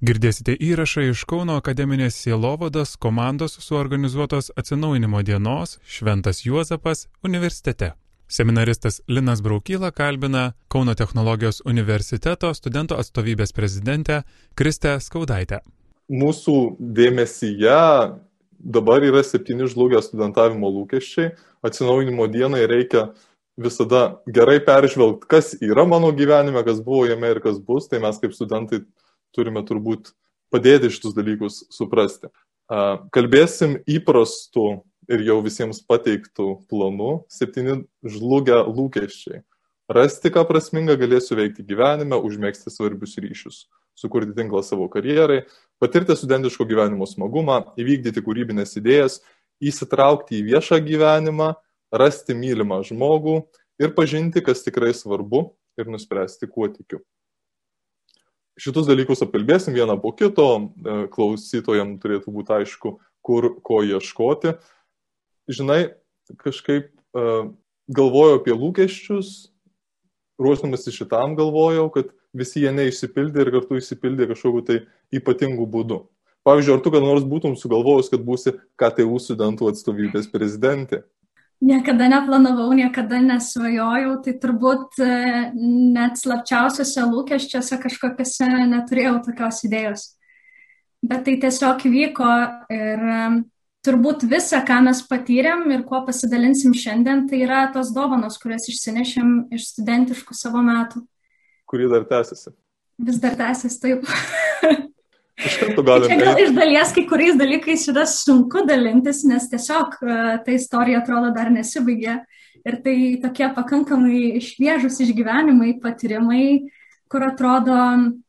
Girdėsite įrašą iš Kauno akademinės sielovados komandos suorganizuotos atsinaujinimo dienos Šventas Juozapas universitete. Seminaristas Linas Braukyla kalbina Kauno technologijos universiteto studentų atstovybės prezidentę Kristę Skaudaitę. Mūsų dėmesyje dabar yra septyni žlugę studentavimo lūkesčiai. Atsinaujinimo dienai reikia visada gerai peržvelgti, kas yra mano gyvenime, kas buvo jame ir kas bus. Tai mes kaip studentai turime turbūt padėti šitus dalykus suprasti. Kalbėsim įprastų ir jau visiems pateiktų planų, septyni žlugę lūkesčiai. Rasti, ką prasminga galėsiu veikti gyvenime, užmėgsti svarbius ryšius, sukurti tinklą savo karjerai, patirti studentiško gyvenimo smagumą, įvykdyti kūrybinės idėjas, įsitraukti į viešą gyvenimą, rasti mylimą žmogų ir pažinti, kas tikrai svarbu ir nuspręsti, kuo tikiu šitus dalykus apkalbėsim vieną po kito, e, klausytojams turėtų būti aišku, kur ko ieškoti. Žinai, kažkaip uh, galvojau apie lūkesčius, ruošdamas į šitam galvojau, kad visi jie neišsipildė ir kartu išsipildė kažkokiu tai ypatingu būdu. Pavyzdžiui, ar tu kada nors būtum sugalvojus, kad būsi KTU studentų atstovybės prezidentė? Niekada neplanavau, niekada nesvajojau, tai turbūt e, net slapčiausiuose lūkesčiuose kažkokiuose neturėjau tokios idėjos. Bet tai tiesiog vyko ir e, turbūt visa, ką mes patyrėm ir kuo pasidalinsim šiandien, tai yra tos dovanos, kurias išsinešėm iš studentiškų savo metų. Kurį dar tęsiasi? Vis dar tęsiasi, taip. Iš karto galim. Čia gal iš dalies kai kuriais dalykais yra sunku dalintis, nes tiesiog e, ta istorija atrodo dar nesibaigė. Ir tai tokie pakankamai šviežus išgyvenimai, patyrimai, kur atrodo,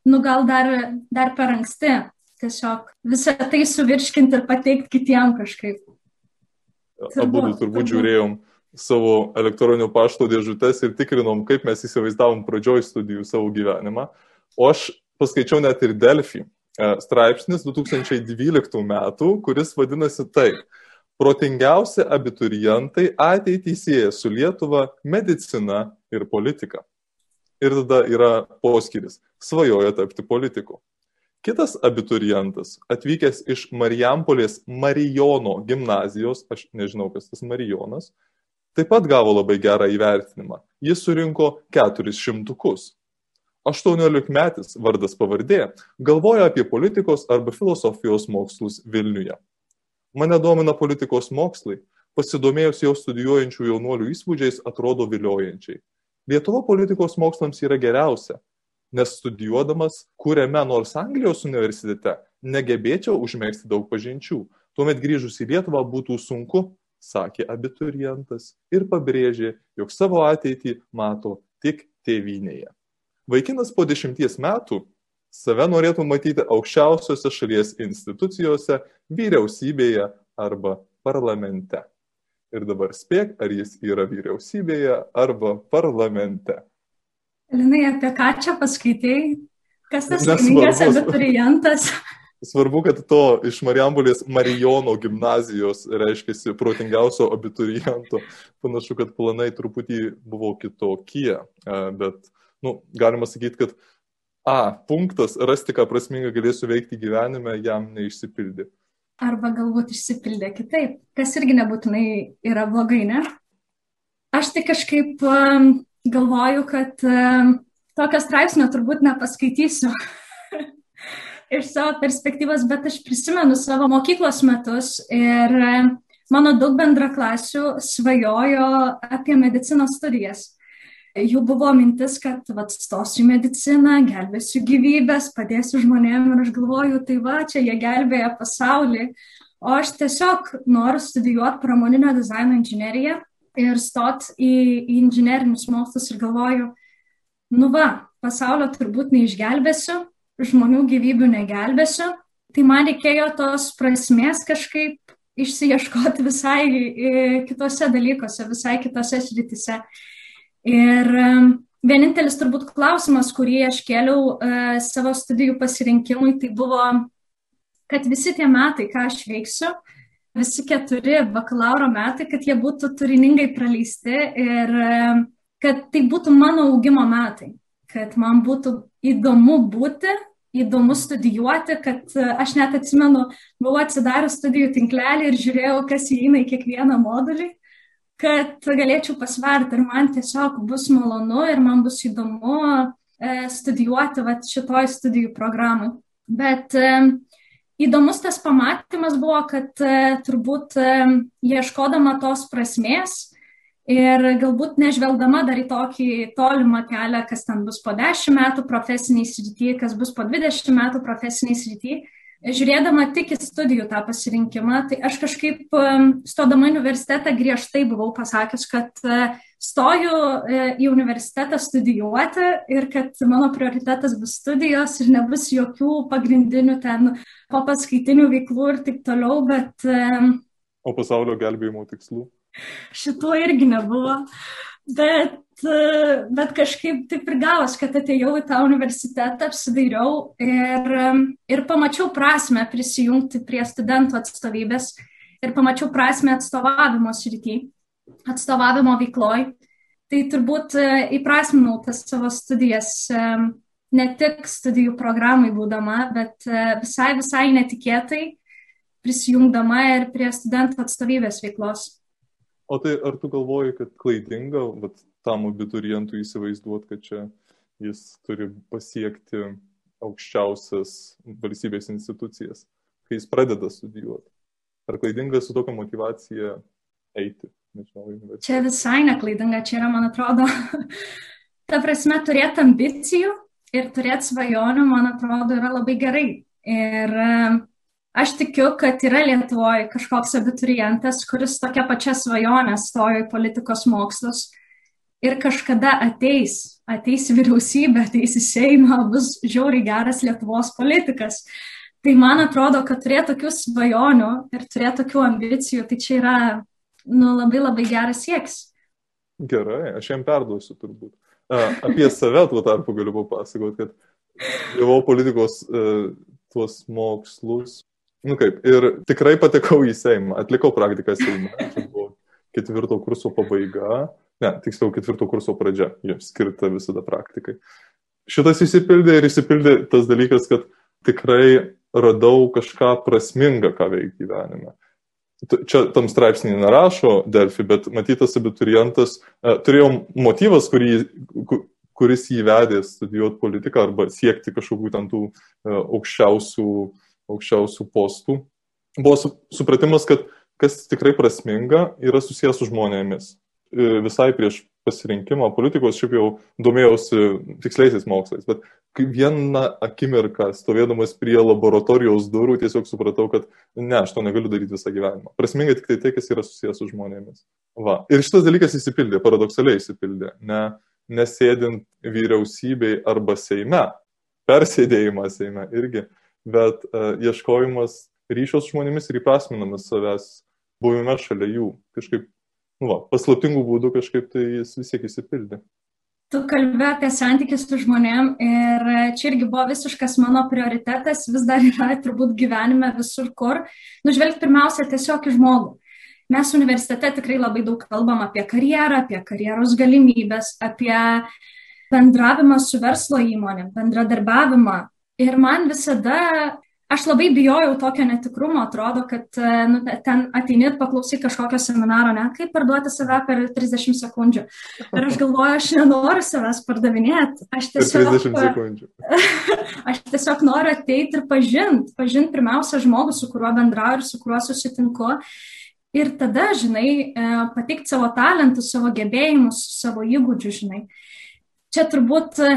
nu gal dar, dar per anksti. Tiesiog visą tai suvirškinti ir pateikti kitiem kažkaip. Abu turbūt žiūrėjom savo elektroninio pašto dėžutės ir tikrinom, kaip mes įsivaizdavom pradžioj studijų savo gyvenimą. O aš paskaičiau net ir Delfį straipsnis 2012 metų, kuris vadinasi taip. Protingiausi abiturientai ateitį sieja su Lietuva, medicina ir politika. Ir tada yra poskiris - svajoja tapti politiku. Kitas abiturientas, atvykęs iš Marijampolės Marijono gimnazijos, aš nežinau, kas tas Marijonas, taip pat gavo labai gerą įvertinimą. Jis surinko keturis šimtukus. 18 metis vardas pavardė galvoja apie politikos arba filosofijos mokslus Vilniuje. Mane domina politikos mokslai, pasidomėjus jau studijuojančių jaunuolių įspūdžiais atrodo viliojančiai. Lietuva politikos mokslams yra geriausia, nes studijuodamas kuriame nors Anglijos universitete negebėčiau užmėgsti daug pažinčių. Tuomet grįžus į Lietuvą būtų sunku, sakė abiturientas ir pabrėžė, jog savo ateitį mato tik tėvynėje. Vaikinas po dešimties metų save norėtų matyti aukščiausiose šalies institucijose, vyriausybėje arba parlamente. Ir dabar spėk, ar jis yra vyriausybėje arba parlamente. Linai, apie ką čia paskaitėjai? Kas tas laimingas abiturientas? Svarbu, kad to iš Marijampolės Marijono gimnazijos reiškia protingiausio abituriento. Panašu, kad planai truputį buvo kitokie, bet nu, galima sakyti, kad A, punktas, rasti, ką prasminga galėsiu veikti gyvenime, jam neišsipildė. Arba galbūt išsipildė kitaip, kas irgi nebūtinai yra blogai, ne? Aš tik kažkaip um, galvoju, kad um, tokio straipsnio turbūt nepaskaitysiu iš savo perspektyvos, bet aš prisimenu savo mokyklos metus ir um, mano daug bendraklasių svajojo apie medicinos studijas jų buvo mintis, kad vat, stosiu į mediciną, gelbėsiu gyvybės, padėsiu žmonėm ir aš galvoju, tai va, čia jie gelbėja pasaulį. O aš tiesiog noriu studijuoti pramoninio dizaino inžineriją ir stot į, į inžinerinius mokslus ir galvoju, nu va, pasaulio turbūt neišgelbėsiu, žmonių gyvybių negelbėsiu, tai man reikėjo tos prasmės kažkaip išsieškoti visai kitose dalykuose, visai kitose sritise. Ir vienintelis turbūt klausimas, kurį aš kėliau uh, savo studijų pasirinkimui, tai buvo, kad visi tie metai, ką aš veiksiu, visi keturi bakalauro metai, kad jie būtų turiningai praleisti ir kad tai būtų mano augimo metai, kad man būtų įdomu būti įdomu studijuoti, kad e, aš net atsimenu, buvau atsidarius studijų tinklelį ir žiūrėjau, kas įeina į kiekvieną modulį, kad galėčiau pasverti ir man tiesiog bus malonu ir man bus įdomu e, studijuoti vat, šitoj studijų programai. Bet e, įdomus tas pamatymas buvo, kad turbūt ieškodama tos prasmės, Ir galbūt nežvelgdama dar į tokį tolimą kelią, kas ten bus po 10 metų profesiniai srity, kas bus po 20 metų profesiniai srity, žiūrėdama tik į studijų tą pasirinkimą, tai aš kažkaip stodama į universitetą griežtai buvau pasakęs, kad uh, stoju uh, į universitetą studijuoti ir kad mano prioritetas bus studijos ir nebus jokių pagrindinių ten po paskaitinių veiklų ir taip toliau, bet... O pasaulio gelbėjimo tikslų? šituo irgi nebuvo. Bet, bet kažkaip taip ir gavos, kad atėjau į tą universitetą, apsidairiau ir, ir pamačiau prasme prisijungti prie studentų atstovybės ir pamačiau prasme atstovavimo srity, atstovavimo veikloj. Tai turbūt įprasminau tas savo studijas ne tik studijų programai būdama, bet visai, visai netikėtai prisijungdama ir prie studentų atstovybės veiklos. O tai ar tu galvoji, kad klaidinga vat, tam abiturientui įsivaizduoti, kad čia jis turi pasiekti aukščiausias valstybės institucijas, kai jis pradeda studijuoti? Ar klaidinga su tokia motivacija eiti? Nežinau, čia visai neklaidinga, čia yra, man atrodo, ta prasme, turėti ambicijų ir turėti svajonių, man atrodo, yra labai gerai. Ir Aš tikiu, kad yra Lietuvoje kažkoks abiturientas, kuris tokia pačia svajonė stojo į politikos mokslus ir kažkada ateis, ateis vyriausybė, ateis į Seimą, bus žiauriai geras Lietuvos politikas. Tai man atrodo, kad turėti tokių svajonių ir turėti tokių ambicijų, tai čia yra nu, labai labai geras sieks. Gerai, aš jam perduosiu turbūt. Apie save tuo tarpu galiu papasakoti, kad gavau politikos e, tuos mokslus Nu kaip, ir tikrai patekau į Seimą, atlikau praktiką Seimą. Čia buvo ketvirto kurso pabaiga, ne, tiksliau ketvirto kurso pradžia, jiems skirta visada praktikai. Šitas įsipildė ir įsipildė tas dalykas, kad tikrai radau kažką prasmingą, ką veikti gyvenime. Čia tam straipsnį nerašo Delfi, bet matytas abiturientas e, turėjo motyvas, kurį, kuris jį vedė studijuoti politiką arba siekti kažkokių ten tų e, aukščiausių aukščiausių postų, buvo supratimas, kad kas tikrai prasminga yra susijęs su žmonėmis. E, visai prieš pasirinkimą politikos šiaip jau domėjausi tiksliaisiais mokslais, bet vieną akimirką stovėdamas prie laboratorijos durų tiesiog supratau, kad ne, aš to negaliu daryti visą gyvenimą. Prasminga tik tai tai, kas yra susijęs su žmonėmis. Va. Ir šitas dalykas įsipildė, paradoksaliai įsipildė, ne, nesėdint vyriausybei arba Seime, persėdėjimas Seime irgi bet uh, ieškojimas ryšio su žmonėmis ir įprasminamas savęs buvime šalia jų. Kažkaip, nu, va, paslaptingų būdų kažkaip tai jis vis tiek įsipildė. Tu kalbė apie santykius su žmonėm ir čia irgi buvo visiškas mano prioritetas, vis dar yra turbūt gyvenime visur kur. Nužvelgti pirmiausia tiesiog į žmogų. Mes universitete tikrai labai daug kalbam apie karjerą, apie karjeros galimybės, apie bendravimą su verslo įmonėm, bendradarbiavimą, Ir man visada, aš labai bijojau tokio netikrumo, atrodo, kad e, nu, ten ateini paklausai kažkokio seminaro, ne, kaip parduoti save per 30 sekundžių. Ir aš galvoju, aš nenoriu savęs pardavinėti. Aš tiesiog, 30 sekundžių. aš tiesiog noriu ateiti ir pažinti, pažinti pirmiausia žmogų, su kuriuo bendrauju ir su kuriuo susitinku. Ir tada, žinai, e, patikti savo talentus, savo gebėjimus, savo įgūdžius, žinai. Čia turbūt e,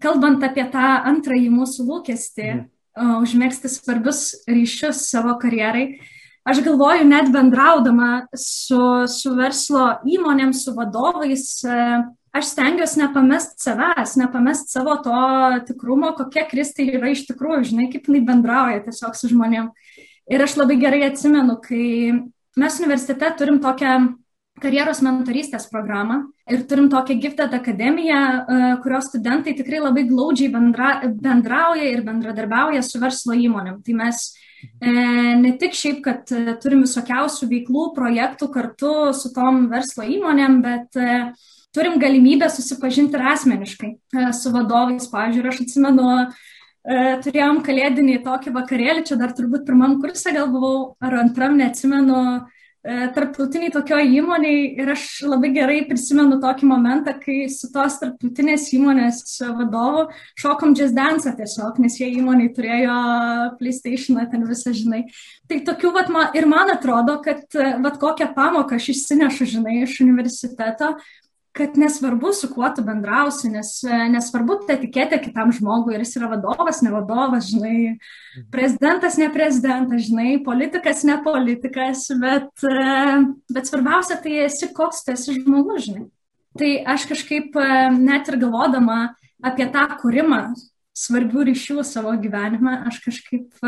kalbant apie tą antrąjį mūsų lūkestį, mm. užmėgsti svarbius ryšius savo karjerai, aš galvoju, net bendraudama su, su verslo įmonėm, su vadovais, e, aš stengiuosi nepamest savęs, nepamest savo to tikrumo, kokia Kristai yra iš tikrųjų, žinai, kaip jinai bendrauja tiesiog su žmonėm. Ir aš labai gerai atsimenu, kai mes universitete turim tokią karjeros mentorystės programą ir turim tokią Gifted akademiją, e, kurios studentai tikrai labai glaudžiai bendra, bendrauja ir bendradarbiauja su verslo įmonėm. Tai mes e, ne tik šiaip, kad e, turim visokiausių veiklų, projektų kartu su tom verslo įmonėm, bet turim galimybę susipažinti ir asmeniškai su vadovais. Pavyzdžiui, aš atsimenu, turėjom kalėdinį tokį vakarėlį, čia dar turbūt pirmam kursą gal buvau, ar antram, neatsimenu, tarptautiniai tokioj įmoniai ir aš labai gerai prisimenu tokį momentą, kai su tos tarptautinės įmonės vadovu šokom dance tiesiog, nes jie įmoniai turėjo PlayStation, ten visą, žinai. Tai tokių, vat, ir man atrodo, kad vat, kokią pamoką aš išsinešu, žinai, iš universiteto, kad nesvarbu, su kuo tu bendrausi, nes nesvarbu ta etiketė kitam žmogui, ir jis yra vadovas, ne vadovas, žinai, mhm. prezidentas, ne prezidentas, žinai, politikas, ne politikas, bet, bet svarbiausia, tai esi koks esi žmogus, žinai. Tai aš kažkaip net ir galvodama apie tą kūrimą svarbių ryšių savo gyvenime, aš kažkaip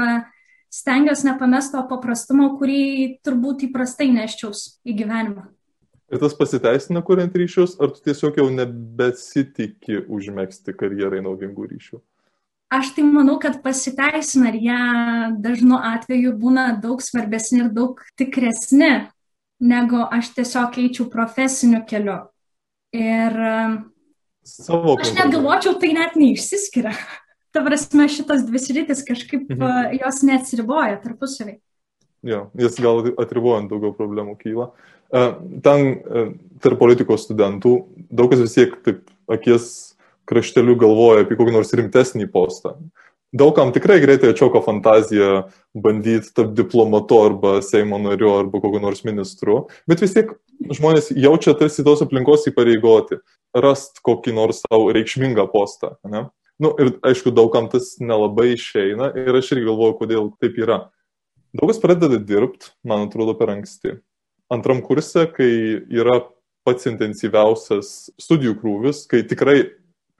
stengiuosi nepamesti to paprastumo, kurį turbūt įprastai neščiaus į gyvenimą. Ir tas pasiteisina kuriant ryšius, ar tu tiesiog jau nebesitikė užmėgsti karjerai naudingų ryšių? Aš tai manau, kad pasiteisina ir jie dažnu atveju būna daug svarbesni ir daug tikresni, negu aš tiesiog eičiau profesiniu keliu. Ir Savo aš net galvočiau, tai net neišsiskiria. Ta prasme, šitos dvi sritis kažkaip mhm. jos neatsiriboja tarpusavį. Jo, jis gal atribuojant daugiau problemų kyla. E, ten e, tarp politikos studentų daug kas vis tiek taip akies krašteliu galvoja apie kokį nors rimtesnį postą. Daugam tikrai greitai atšauko fantazija bandyti tapti diplomatu arba Seimo nariu arba kokiu nors ministru, bet vis tiek žmonės jaučia tarsi tos aplinkos įpareigoti, rast kokį nors savo reikšmingą postą. Ne? Nu, ir aišku, daugam tas nelabai išeina ir aš irgi galvoju, kodėl taip yra. Daug kas pradeda dirbti, man atrodo, per anksti. Antram kurse, kai yra pats intensyviausias studijų krūvis, kai tikrai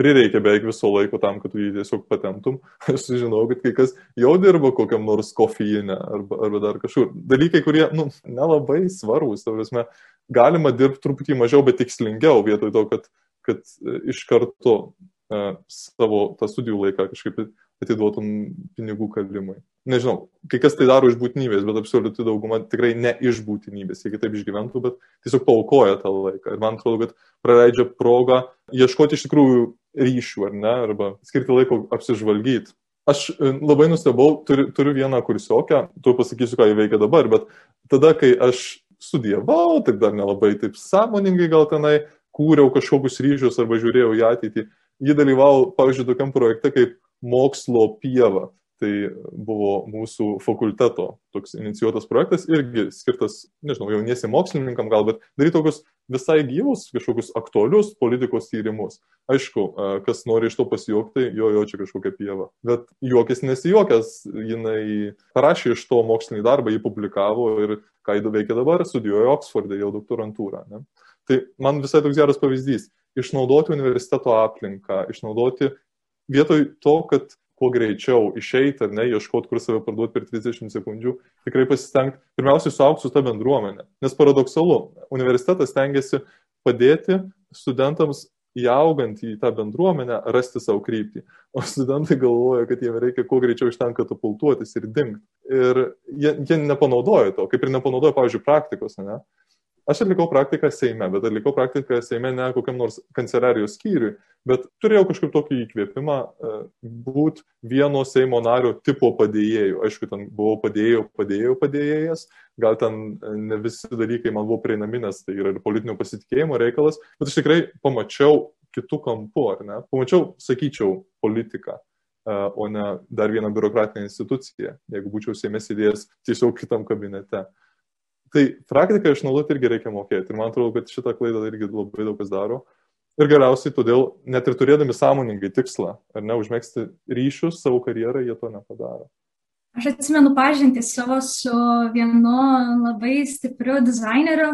prireikia beveik viso laiko tam, kad tu jį tiesiog patentum. Aš žinau, kad kai kas jau dirba kokiam nors kofeinė arba, arba dar kažkur. Dalykai, kurie, nu, nelabai svarbus, ta prasme, galima dirbti truputį mažiau, bet tikslingiau, vietoj to, kad, kad e, iš karto uh, savo tą studijų laiką kažkaip atiduotum pinigų kalimui. Nežinau, kai kas tai daro iš būtinybės, bet absoliuti dauguma tikrai ne iš būtinybės, jie kitaip išgyventų, bet tiesiog paukoja tą laiką. Ir man atrodo, kad praleidžia progą ieškoti iš tikrųjų ryšių, ar ne, arba skirti laiko apsižvalgyti. Aš e, labai nustebau, turiu, turiu vieną kursiokę, tu pasakysiu, ką jie veikia dabar, bet tada, kai aš studijavau, tai dar nelabai taip sąmoningai gal tenai kūriau kažkokius ryšius arba žiūrėjau į ateitį, jį dalyvau, pavyzdžiui, tokiam projekte kaip mokslo pieva. Tai buvo mūsų fakulteto toks inicijuotas projektas, irgi skirtas, nežinau, jauniesiam mokslininkam gal, bet daryti tokius visai gyvus, kažkokius aktualius politikos tyrimus. Aišku, kas nori iš to pasijuokti, jo, jo čia kažkokia pieva. Bet juokis nesijuokęs, jinai parašė iš to mokslinį darbą, jį publikavo ir ką jį veikia dabar, studijuoja Oksforde jau doktorantūrą. Ne? Tai man visai toks geras pavyzdys - išnaudoti universiteto aplinką, išnaudoti vietoj to, kad kuo greičiau išeiti ne, ieškoti, kur save parduoti per 30 sekundžių, tikrai pasistengti pirmiausiai suaugti su tą bendruomenę. Nes paradoksalu, universitetas tengiasi padėti studentams įaugant į tą bendruomenę rasti savo kryptį. O studentai galvoja, kad jiems reikia kuo greičiau iš ten katapultuotis ir dingti. Ir jie, jie nepanaudoja to, kaip ir nepanaudoja, pavyzdžiui, praktikos. Ne? Aš atlikau praktiką Seime, bet atlikau praktiką Seime ne kokiam nors kanceliarijos skyriui, bet turėjau kažkaip tokį įkvėpimą e, būti vieno Seimo nario tipo padėjėjų. Aišku, ten buvau padėjėjo, padėjėjo padėjėjas, gal ten e, ne visi dalykai man buvo prieinami, nes tai yra ir politinio pasitikėjimo reikalas, bet aš tikrai pamačiau kitų kampų, ar ne? Pamačiau, sakyčiau, politiką e, o ne dar vieną biurokratinę instituciją, jeigu būčiau Seime sėdėjęs tiesiog kitam kabinete. Tai praktiką išnaudoti irgi reikia mokėti. Ir man atrodo, kad šitą klaidą irgi labai daug kas daro. Ir galiausiai todėl, net ir turėdami sąmoningai tikslą, ar ne, užmėgsti ryšius savo karjerą, jie to nepadaro. Aš atsimenu pažinti savo su vienu labai stipriu dizaineriu,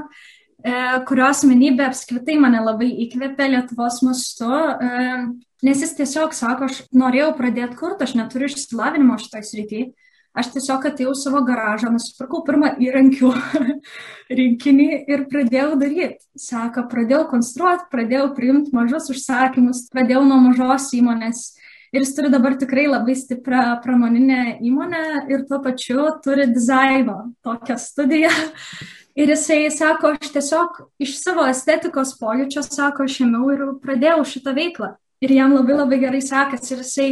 e, kurios asmenybė apskritai mane labai įkvėpė Lietuvos mastu, e, nes jis tiesiog sako, aš norėjau pradėti kurti, aš neturiu išsilavinimo šitoj srityje Aš tiesiog atėjau savo garažą, nusipirkau pirmą įrankių rinkinį ir pradėjau daryti. Sako, pradėjau konstruoti, pradėjau priimti mažus užsakymus, pradėjau nuo mažos įmonės. Ir jis turi dabar tikrai labai stiprią pramoninę įmonę ir tuo pačiu turi dizaino tokią studiją. Ir jisai sako, aš tiesiog iš savo estetikos pojūčio, sako, aš ėmiau ir pradėjau šitą veiklą. Ir jam labai labai gerai sekasi. Ir jisai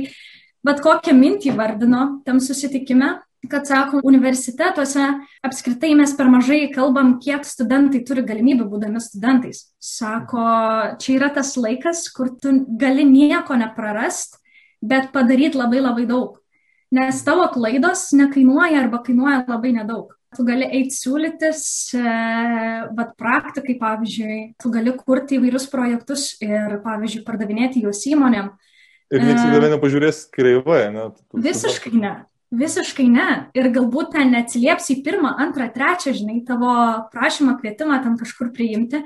bet kokią mintį vardino tam susitikime, kad sako, universitetuose apskritai mes per mažai kalbam, kiek studentai turi galimybę būdami studentais. Sako, čia yra tas laikas, kur tu gali nieko neprarast, bet padaryti labai labai daug. Nes tavo klaidos nekainuoja arba kainuoja labai nedaug. Tu gali eiti siūlytis, bet praktikai, pavyzdžiui, tu gali kurti įvairius projektus ir, pavyzdžiui, pardavinėti juos įmonėm. Ir niekas į tave nepažiūrės kreivai, ne? Visiškai ne. Visiškai ne. Ir galbūt ten neatsilieps į pirmą, antrą, trečią, žinai, tavo prašymą, kvietimą ten kažkur priimti,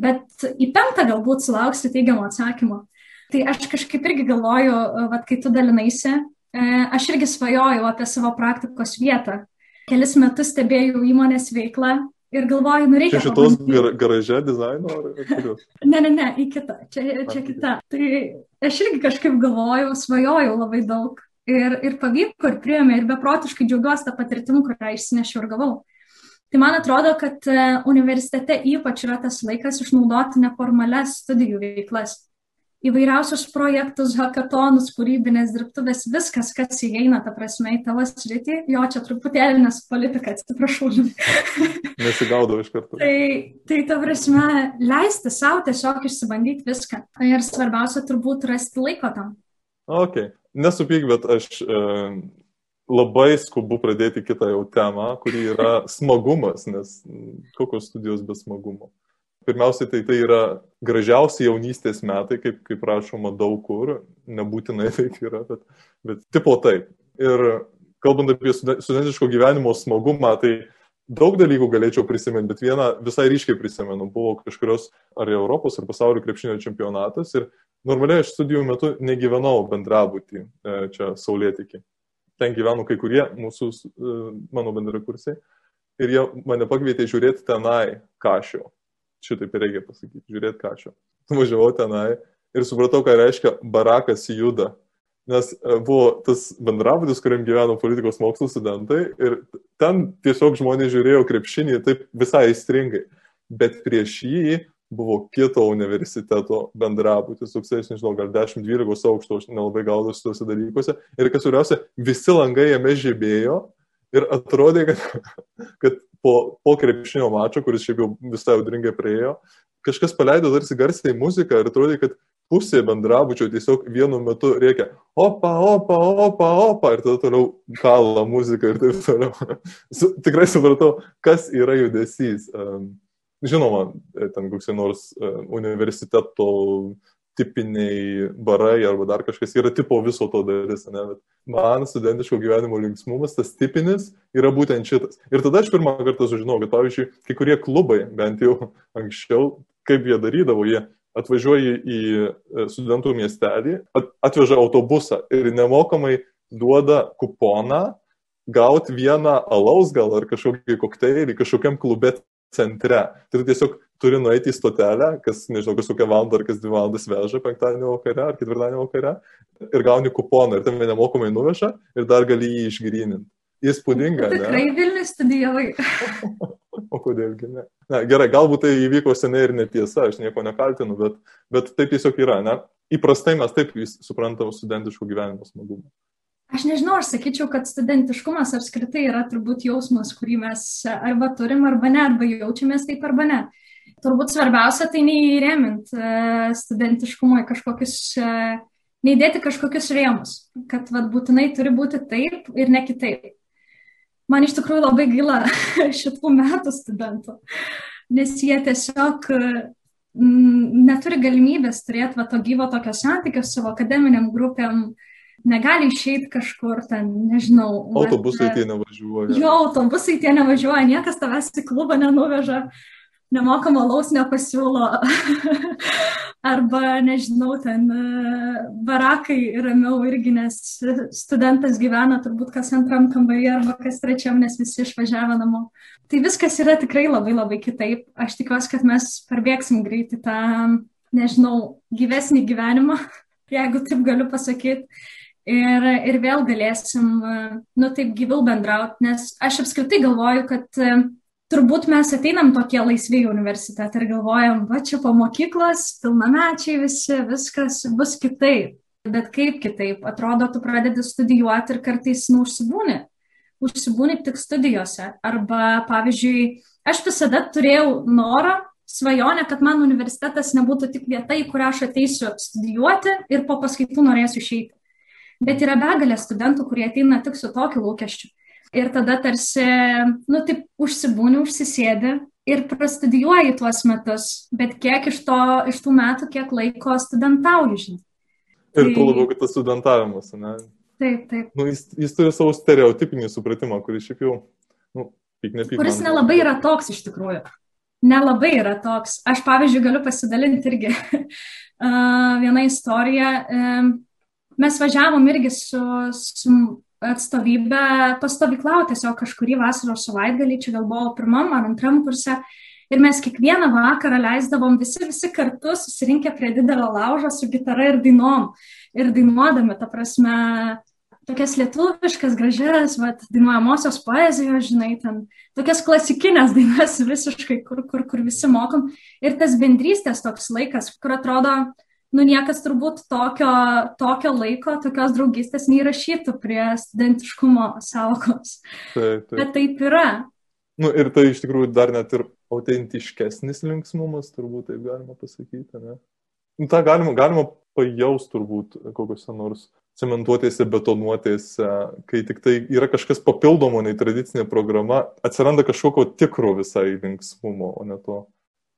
bet į penktą galbūt sulauksi teigiamo atsakymo. Tai aš kažkaip irgi galvoju, vad, kai tu dalinaisi, e, aš irgi svajojau apie savo praktikos vietą. Kelis metus stebėjau įmonės veiklą ir galvoju, nu reikia. Čia šitos gar, garaže dizaino ar ne, ne, ne, į kitą, čia, čia kita. Tai aš irgi kažkaip galvojau, svajojau labai daug Ir, ir pavyko, ir priėmė, ir beprotiškai džiaugiuosi tą patirtimą, kurią išsinešiau ir gavau. Tai man atrodo, kad e, universitete ypač yra tas laikas išnaudoti neformales studijų veiklas. Įvairiausius projektus, hackathonus, kūrybinės dirbtuvės, viskas, kas įeina, ta prasme, į tavo sritį. Jo, čia truputėlį nes politika, atsiprašau. Nesigaudau iš karto. Tai, tai ta prasme, leisti savo tiesiog išsibandyti viską. Ir svarbiausia turbūt rasti laiko tam. Okay nesupyk, bet aš e, labai skubu pradėti kitą jau temą, kuri yra smagumas, nes kokios studijos be smagumo. Pirmiausiai, tai tai yra gražiausi jaunystės metai, kaip, kaip rašoma daug kur, nebūtinai taip yra, bet, bet tipo taip. Ir kalbant apie studentiško gyvenimo smagumą, tai daug dalykų galėčiau prisiminti, bet vieną visai ryškiai prisimenu. Buvo kažkurios ar Europos, ar pasaulio krepšinio čempionatas ir Normaliai aš studijų metu negyvenau bendrabutį e, čia Saulėtikį. Ten gyveno kai kurie mūsų, e, mano bendrakursiai. Ir jie mane pakvietė žiūrėti tenai kažio. Šitaip reikia pasakyti, žiūrėti kažio. Važiavau tenai ir supratau, ką reiškia barakas juda. Nes e, buvo tas bendrabutis, kuriam gyveno politikos mokslų studentai ir ten tiesiog žmonės žiūrėjo krepšinį taip visai įstringai. Bet prieš jį buvo kito universiteto bendrabutis, aš nežinau, gal 10-12 aukšto, aš nelabai gaudausi tuose dalykuose. Ir kas svarbiausia, visi langai jame žibėjo ir atrodė, kad, kad po, po krepšinio mačo, kuris šiaip jau visai audringai priejo, kažkas paleido tarsi garsiai muziką ir atrodė, kad pusė bendrabučio tiesiog vienu metu reikia opa, opa, opa, opa ir tada toliau kala muzika ir taip toliau. Tikrai supratau, kas yra judesys. Žinoma, ten kokie nors universiteto tipiniai barai arba dar kažkas yra tipo viso to dalis, ne? bet man studentiško gyvenimo linksmumas, tas tipinis, yra būtent šitas. Ir tada aš pirmą kartą sužinojau, kad pavyzdžiui, kai kurie klubai, bent jau anksčiau, kaip jie darydavo, jie atvažiuoja į e, studentų miestelį, atveža autobusą ir nemokamai duoda kuponą gauti vieną alaus gal ar kažkokį kokteilį kažkokiam klube centre. Tai tiesiog turi nueiti į stotelę, kas, nežinau, kas kokią valandą ar kas dvi valandas veža penktadienio vakare ar ketvirtadienio vakare ir gauni kuponą ir tame nemokamai nuveža ir dar gali jį išgryninti. Įspūdinga. Tikrai Vilnius studijavai. o kodėlgi ne? ne? Gerai, galbūt tai įvyko seniai ir netiesa, aš nieko nekaltinu, bet, bet taip tiesiog yra. Ne? Įprastai mes taip suprantam studentiškų gyvenimo smagumą. Aš nežinau, aš sakyčiau, kad studentiškumas apskritai yra turbūt jausmas, kurį mes arba turim, arba ne, arba jaučiamės taip, arba ne. Turbūt svarbiausia tai neįremint e, studentiškumo į kažkokius, e, neįdėti kažkokius rėmus, kad vat, būtinai turi būti taip ir ne kitaip. Man iš tikrųjų labai gaila šitų metų studentų, nes jie tiesiog mm, neturi galimybės turėti va, to gyvo tokio santykio su savo akademiniam grupėm, uh, negali išeiti kažkur ten, nežinau. Autobusai bet, tie nevažiuoja. Jo, autobusai tie nevažiuoja, niekas tavęs į klubą nenuveža, nemokamo laus nepasiūlo. Arba, nežinau, ten e, barakai ramiau irgi, nes studentas gyvena turbūt kas antram kambarį arba kas trečiam, nes visi išvažiavo namo. Tai viskas yra tikrai labai labai kitaip. Aš tikiuosi, kad mes parbėgsim greitai tą, nežinau, gyvesnį gyvenimą, jeigu taip galiu pasakyti ir, ir vėl galėsim, nu taip gyviau bendrauti, nes aš apskritai galvoju, kad e, turbūt mes ateinam tokie laisvi į universitetą ir galvojam, va čia po mokyklos, pilnamečiai visi, viskas bus kitaip. Bet kaip kitaip, atrodo, tu pradedi studijuoti ir kartais neužsibūni. Užsibūni tik studijose. Arba, pavyzdžiui, aš visada turėjau norą, svajonę, kad man universitetas nebūtų tik vieta, į kurią aš ateisiu studijuoti ir po paskaitų norėsiu išeiti. Bet yra begalė studentų, kurie ateina tik su tokiu lūkesčiu. Ir tada tarsi, nu, taip užsibūni, užsisėdi ir prastudijuoji tuos metus, bet kiek iš, to, iš tų metų, kiek laiko studentauji, žinai. Ir tai... tuo labiau, kad tas studentavimas, ne? Taip, taip. Nu, jis, jis turi savo stereotipinį supratimą, kuris šiaip jau, nu, pyk nepyk. Kuris nelabai yra toks iš tikrųjų. Nelabai yra toks. Aš, pavyzdžiui, galiu pasidalinti irgi vieną istoriją. Mes važiavom irgi su, su atstovybė pastovyklauti tiesiog kažkurį vasaros savaitgalį, čia gal buvo pirmam ar antram kurse. Ir mes kiekvieną vakarą leisdavom visi, visi kartu susirinkę prie didelio laužo su gitara ir dainom. Ir dainuodami, ta prasme, tokias lietuviškas, gražias, vat, dainuojamosios poezijos, žinai, ten tokias klasikinės dainas visiškai, kur, kur, kur visi mokom. Ir tas bendrystės toks laikas, kur atrodo, nu niekas turbūt tokio, tokio laiko, tokios draugystės neįrašytų prie studentiškumo savokos. Taip, taip. Bet taip yra. Nu, ir tai iš tikrųjų dar net ir autentiškesnis linksmumas, turbūt taip galima pasakyti, ne? Nu, tą galima, galima pajaus turbūt kokiuose nors cementuotėse, betonuotėse, kai tik tai yra kažkas papildomo nei tradicinė programa, atsiranda kažkokio tikro visai linksmumo, o ne to,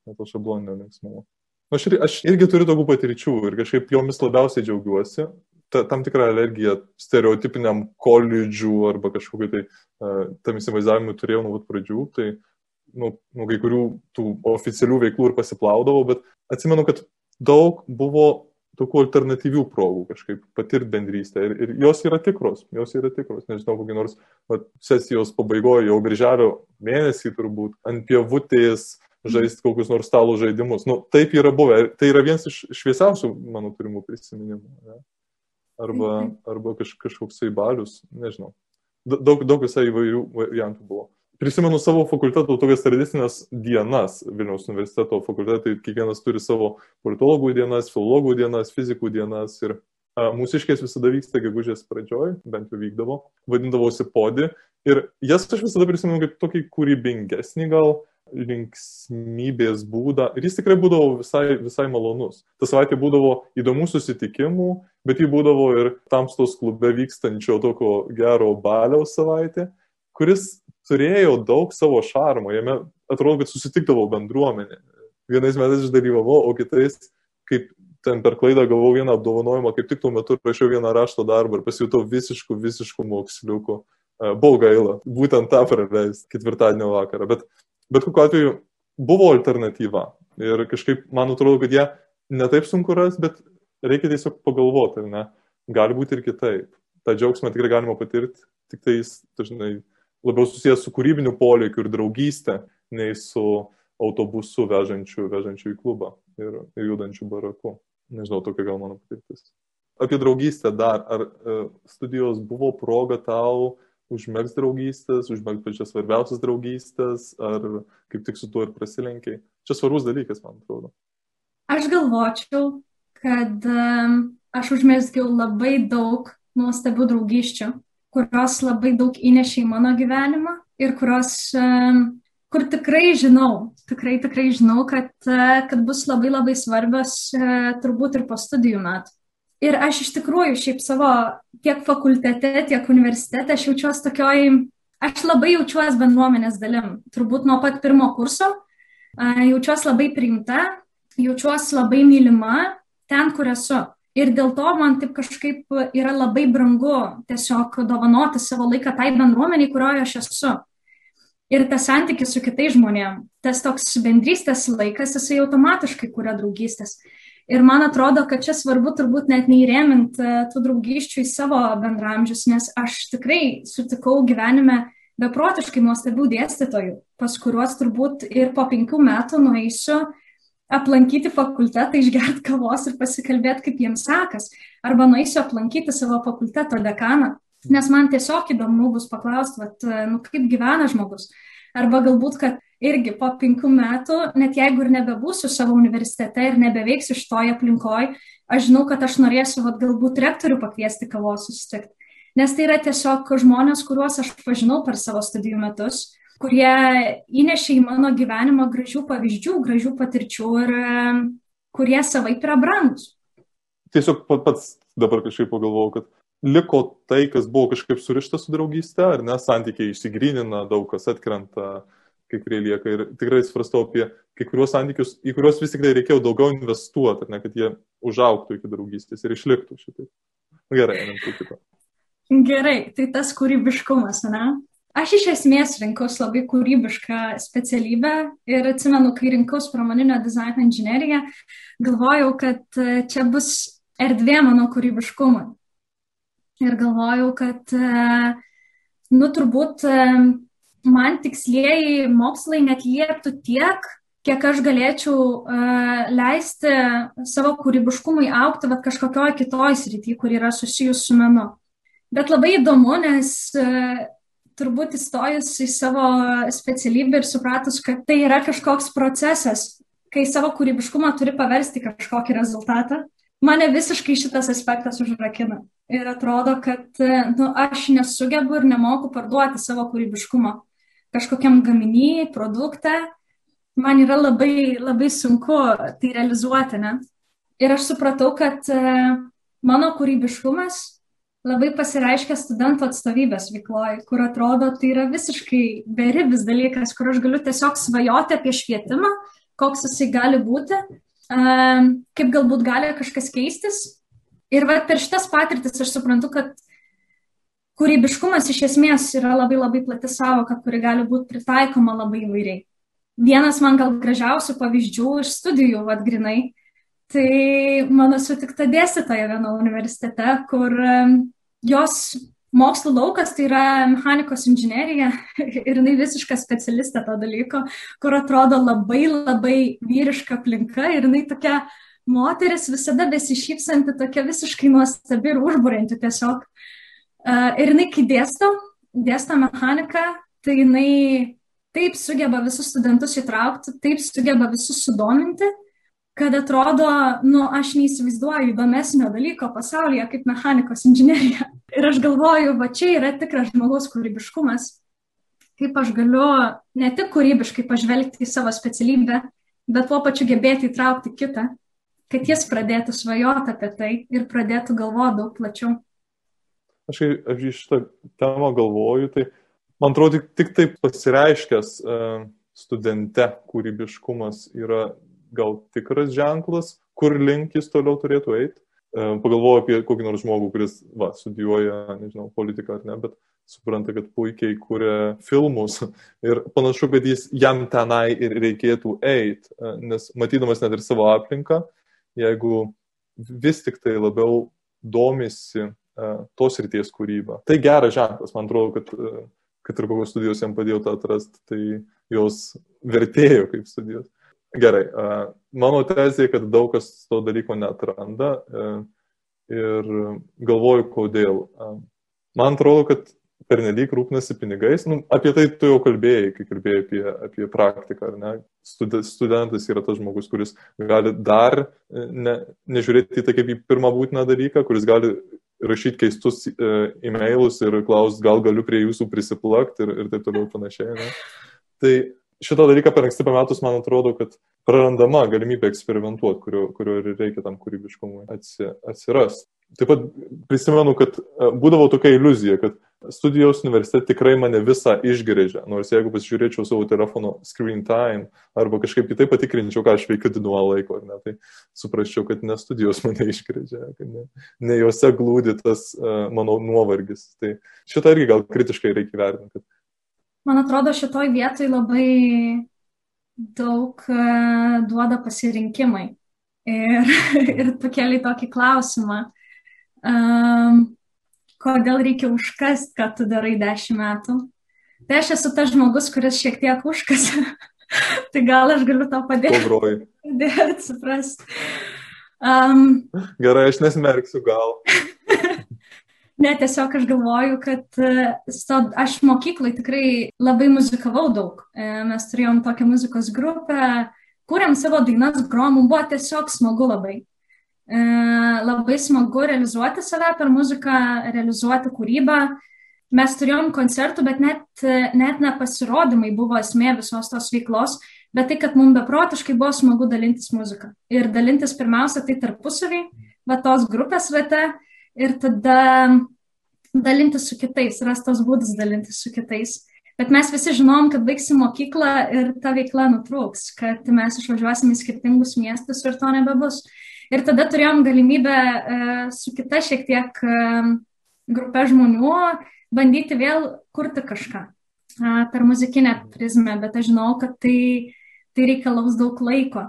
ne to šabloninio linksmumo. Aš, ir, aš irgi turiu tokių patirčių ir kažkaip jomis labiausiai džiaugiuosi. Ta, tam tikrą alergiją stereotipiniam koledžių arba kažkokiu tai uh, tam įsivaizdavimui turėjau nuo pat pradžių. Tai nu, nu, kai kurių tų oficialių veiklų ir pasiplaudavau, bet atsimenu, kad daug buvo tokių alternatyvių progų kažkaip patirti bendrystę. Ir, ir jos yra tikros, jos yra tikros. Nežinau, kokį nors va, sesijos pabaigoje, jau birželio mėnesį turbūt, ant pievutės žaisti kokius nors stalo žaidimus. Nu, taip yra buvę. Tai yra vienas iš šviesiausių mano turimų prisiminimų. Ne? Arba, arba kaž, kažkoksai balius, nežinau. Daug, daug visai įvairių variantų buvo prisimenu savo fakulteto tokias tradicinės dienas Vilniaus universiteto fakultetai, kiekvienas turi savo politologų dienas, filologų dienas, fizikų dienas ir mūsiškės visada vyksta gegužės pradžioj, bent jau vykdavo, vadindavosi podi ir jas aš visada prisimenu kaip tokį kūrybingesnį gal linksmybės būdą ir jis tikrai būdavo visai, visai malonus. Ta savaitė būdavo įdomių susitikimų, bet jį būdavo ir tamstos klube vykstančio tokio gero baliaus savaitė, kuris turėjo daug savo šarmo, jame atrodo, kad susitikdavo bendruomenė. Vienais metais aš dalyvavau, o kitais, kaip ten per klaidą gavau vieną apdovanojimą, kaip tik tuo metu rašiau vieną rašto darbą ir pasijutau visiškų, visiškų moksliukų. E, buvo gaila, būtent tą praleis ketvirtadienio vakarą. Bet, bet kokiu atveju buvo alternatyva. Ir kažkaip man atrodo, kad ją netaip sunku ras, bet reikia tiesiog pagalvoti, ne? Gali būti ir kitaip. Ta džiaugsmą tikrai galima patirti, tik tai jis dažnai labiau susijęs su kūrybiniu polėkiu ir draugystė, nei su autobusu vežančiu, vežančiu į klubą ir, ir judančiu baraku. Nežinau, tokia gal mano patirtis. Apie draugystę dar. Ar e, studijos buvo proga tau užmėgs draugystės, užmėgs pačias svarbiausias draugystės, ar kaip tik su tuo ir prasilenkiai? Čia svarbus dalykas, man atrodo. Aš galvočiau, kad aš užmėsgiau labai daug nuostabių draugysčių kurios labai daug įnešė į mano gyvenimą ir kurios, kur tikrai žinau, tikrai, tikrai žinau, kad, kad bus labai labai svarbios turbūt ir po studijų metų. Ir aš iš tikrųjų šiaip savo tiek fakultete, tiek universitete, aš jaučiuosi tokioj, aš labai jaučiuosi bendruomenės dalim. Turbūt nuo pat pirmo kurso jaučiuosi labai priimta, jaučiuosi labai mylima ten, kur esu. Ir dėl to man taip kažkaip yra labai brangu tiesiog dovanoti savo laiką tai bendruomeniai, kurioje aš esu. Ir tas santykis su kitais žmonėmis, tas toks bendrystės laikas, jisai automatiškai kuria draugystės. Ir man atrodo, kad čia svarbu turbūt net neįrėmint e, tų draugysčių į savo bendramžius, nes aš tikrai sutikau gyvenime beprotiškai nuostabių dėstytojų, pas kuriuos turbūt ir po penkių metų nueisiu aplankyti fakultetą, išgerti kavos ir pasikalbėti, kaip jiems sekas. Arba nueisiu aplankyti savo fakulteto dekaną, nes man tiesiog įdomu bus paklausti, vat, nu, kaip gyvena žmogus. Arba galbūt, kad irgi po penkių metų, net jeigu ir nebebūsiu savo universitete ir nebeveiksiu šitoje aplinkoje, aš žinau, kad aš norėsiu vat, galbūt rektorių pakviesti kavos susitikti. Nes tai yra tiesiog žmonės, kuriuos aš pažinau per savo studijų metus, kurie įnešė į mano gyvenimą gražių pavyzdžių, gražių patirčių ir kurie savaip yra brangus. Tiesiog pats dabar kažkaip pagalvojau, kad liko tai, kas buvo kažkaip surišta su draugystė, ar ne, santykiai išsigrynina, daug kas atkrenta, kai kurie lieka. Ir tikrai svarstau apie kai kuriuos santykius, į kuriuos vis tik tai reikėjo daugiau investuoti, ne, kad jie užauktų iki draugystės ir išliktų šitaip. Gerai, einam prie kito. Gerai, tai tas kūrybiškumas, ne? Aš iš esmės rinkaus labai kūrybišką specialybę ir atsimenu, kai rinkaus pramoninio dizaino inžineriją, galvojau, kad e, čia bus erdvė mano kūrybiškumui. Ir galvojau, kad, e, nu, turbūt e, man tikslieji mokslai net lieptų tiek, kiek aš galėčiau uh, leisti savo kūrybiškumui aukti vat, kažkokioje kitoje srityje, kur yra susijus su menu. Bet labai įdomu, nes uh, turbūt įstojus į savo specialybę ir supratus, kad tai yra kažkoks procesas, kai savo kūrybiškumą turi paversti kažkokį rezultatą, mane visiškai šitas aspektas užrakina. Ir atrodo, kad nu, aš nesugebu ir nemoku parduoti savo kūrybiškumo kažkokiam gaminiui, produktą, man yra labai, labai sunku tai realizuoti, ne? Ir aš supratau, kad e, mano kūrybiškumas labai pasireiškia studentų atstovybės veikloje, kur atrodo, tai yra visiškai beribis dalykas, kur aš galiu tiesiog svajoti apie švietimą, koks jisai gali būti, kaip galbūt gali kažkas keistis. Ir va, per šitas patirtis aš suprantu, kad kūrybiškumas iš esmės yra labai labai plati savoka, kuri gali būti pritaikoma labai įvairiai vienas man gal gražiausių pavyzdžių iš studijų, vad grinai, tai mano sutikta dėstytoja vieno universitete, kur jos mokslo laukas tai yra mechanikos inžinierija ir jinai visiška specialistė to dalyko, kur atrodo labai labai vyriška aplinka ir jinai tokia moteris visada besišypsanti, tokia visiškai nuostabi ir užbūrinti tiesiog. Ir jinai, kai dėsto, dėsto mechaniką, tai jinai taip sugeba visus studentus įtraukti, taip sugeba visus sudominti, kad atrodo, nu, aš neįsivaizduoju įdomesnio dalyko pasaulyje kaip mechanikos inžinierija. Ir aš galvoju, va čia yra tikras žmogaus kūrybiškumas, kaip aš galiu ne tik kūrybiškai pažvelgti į savo specialybę, bet tuo pačiu gebėti įtraukti kitą, kad jis pradėtų svajoti apie tai ir pradėtų galvoti daug plačiau. Aš, aš iš šitą temą galvoju, tai man atrodo, tik, tik taip pasireiškęs e, studente kūrybiškumas yra gal tikras ženklas, kur link jis toliau turėtų eiti. E, pagalvoju apie kokį nors žmogų, kuris va, studijuoja, nežinau, politiką ar ne, bet supranta, kad puikiai kuria filmus ir panašu, kad jis jam tenai ir reikėtų eiti, e, nes matydamas net ir savo aplinką, jeigu vis tik tai labiau domisi tos ryties kūryba. Tai geras ženklas, man atrodo, kad kad ir kokios studijos jam padėjo tą atrasti, tai jos vertėjo kaip studijos. Gerai, mano tezė, kad daug kas to dalyko netranda ir galvoju, kodėl. Man atrodo, kad pernelyg rūpnasi pinigais. Nu, apie tai tu jau kalbėjai, kai kalbėjai apie, apie praktiką. Ne? Studentas yra tas žmogus, kuris gali dar ne, nežiūrėti į tai kaip į pirmą būtiną dalyką, kuris gali rašyti keistus e, e-mailus ir klausti, gal galiu prie jūsų prisiplakti ir, ir taip toliau panašiai. Ne? Tai šitą dalyką per anksti pametus, man atrodo, kad prarandama galimybė eksperimentuoti, kurio, kurio ir reikia tam kūrybiškumui atsi, atsiras. Taip pat prisimenu, kad e, būdavo tokia iliuzija, kad studijos universitete tikrai mane visą išgrėžė. Nors jeigu pasižiūrėčiau savo telefono screen time arba kažkaip kitaip patikrinčiau, ką aš veikiu dinuo laiko, ne, tai suprasčiau, kad ne studijos mane išgrėžė, kad ne, ne juose glūdi tas uh, mano nuovargis. Tai šitą irgi gal kritiškai reikia vertinti. Kad... Man atrodo, šitoj vietoj labai daug uh, duoda pasirinkimai. Ir, ir pakeliai tokį klausimą. Um, kodėl reikia užkast, ką tu darai dešimt metų. Tai aš esu tas žmogus, kuris šiek tiek užkasa. tai gal aš galiu tau padėti. Pabroji. Padėti suprasti. Um, Gerai, aš nesmerksiu gal. Ne, tiesiog aš galvoju, kad uh, aš mokyklai tikrai labai muzikavau daug. E, mes turėjom tokią muzikos grupę, kūrėm savo dainas, grom, buvo tiesiog smagu labai. labai smagu realizuoti save per muziką, realizuoti kūrybą. Mes turėjom koncertų, bet net, net nepasirodymai buvo esmė visos tos veiklos, bet tai, kad mums beprotiškai buvo smagu dalintis muziką. Ir dalintis pirmiausia tai tarpusavį, va tos grupės rate ir tada dalintis su kitais, rastas būdas dalintis su kitais. Bet mes visi žinom, kad baigsim mokyklą ir ta veikla nutrūks, kad mes išvažiuosim į skirtingus miestus ir to nebebus. Ir tada turėjom galimybę e, su kita šiek tiek e, grupė žmonių bandyti vėl kurti kažką per muzikinę prizmę, bet aš žinau, kad tai, tai reikalaus daug laiko.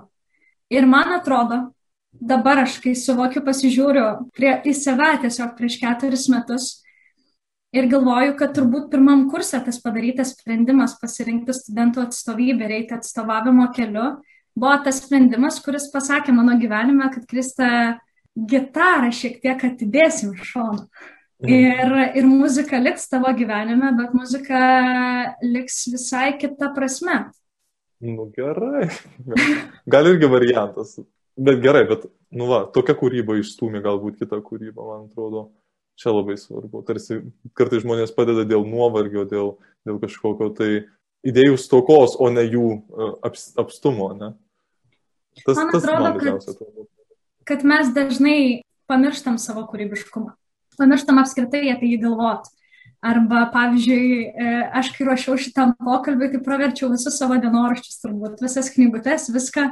Ir man atrodo, dabar aš, kai suvokiu, pasižiūriu prie, į save tiesiog prieš keturis metus, Ir galvoju, kad turbūt pirmam kursė tas padarytas sprendimas pasirinkti studentų atstovybę ir eiti atstovavimo keliu buvo tas sprendimas, kuris pasakė mano gyvenime, kad Krista gitarą šiek tiek atidėsim iš šono. Mhm. Ir, ir muzika liks tavo gyvenime, bet muzika liks visai kita prasme. Nu gerai. Gal irgi variantas. Bet gerai, bet, nu va, tokia kūryba išstūmė galbūt kitą kūrybą, man atrodo. Čia labai svarbu. Tarsi kartai žmonės padeda dėl nuovargio, dėl, dėl kažkokio tai idėjų stokos, o ne jų e, aps, apstumo. Ne? Tas, man atrodo, tas man kad, kad mes dažnai pamirštam savo kūrybiškumą. Pamirštam apskritai apie jį galvoti. Arba, pavyzdžiui, e, aš kai ruošiau šitam pokalbį, tai praverčiau visus savo dienoraščius, turbūt visas knygutes, viską,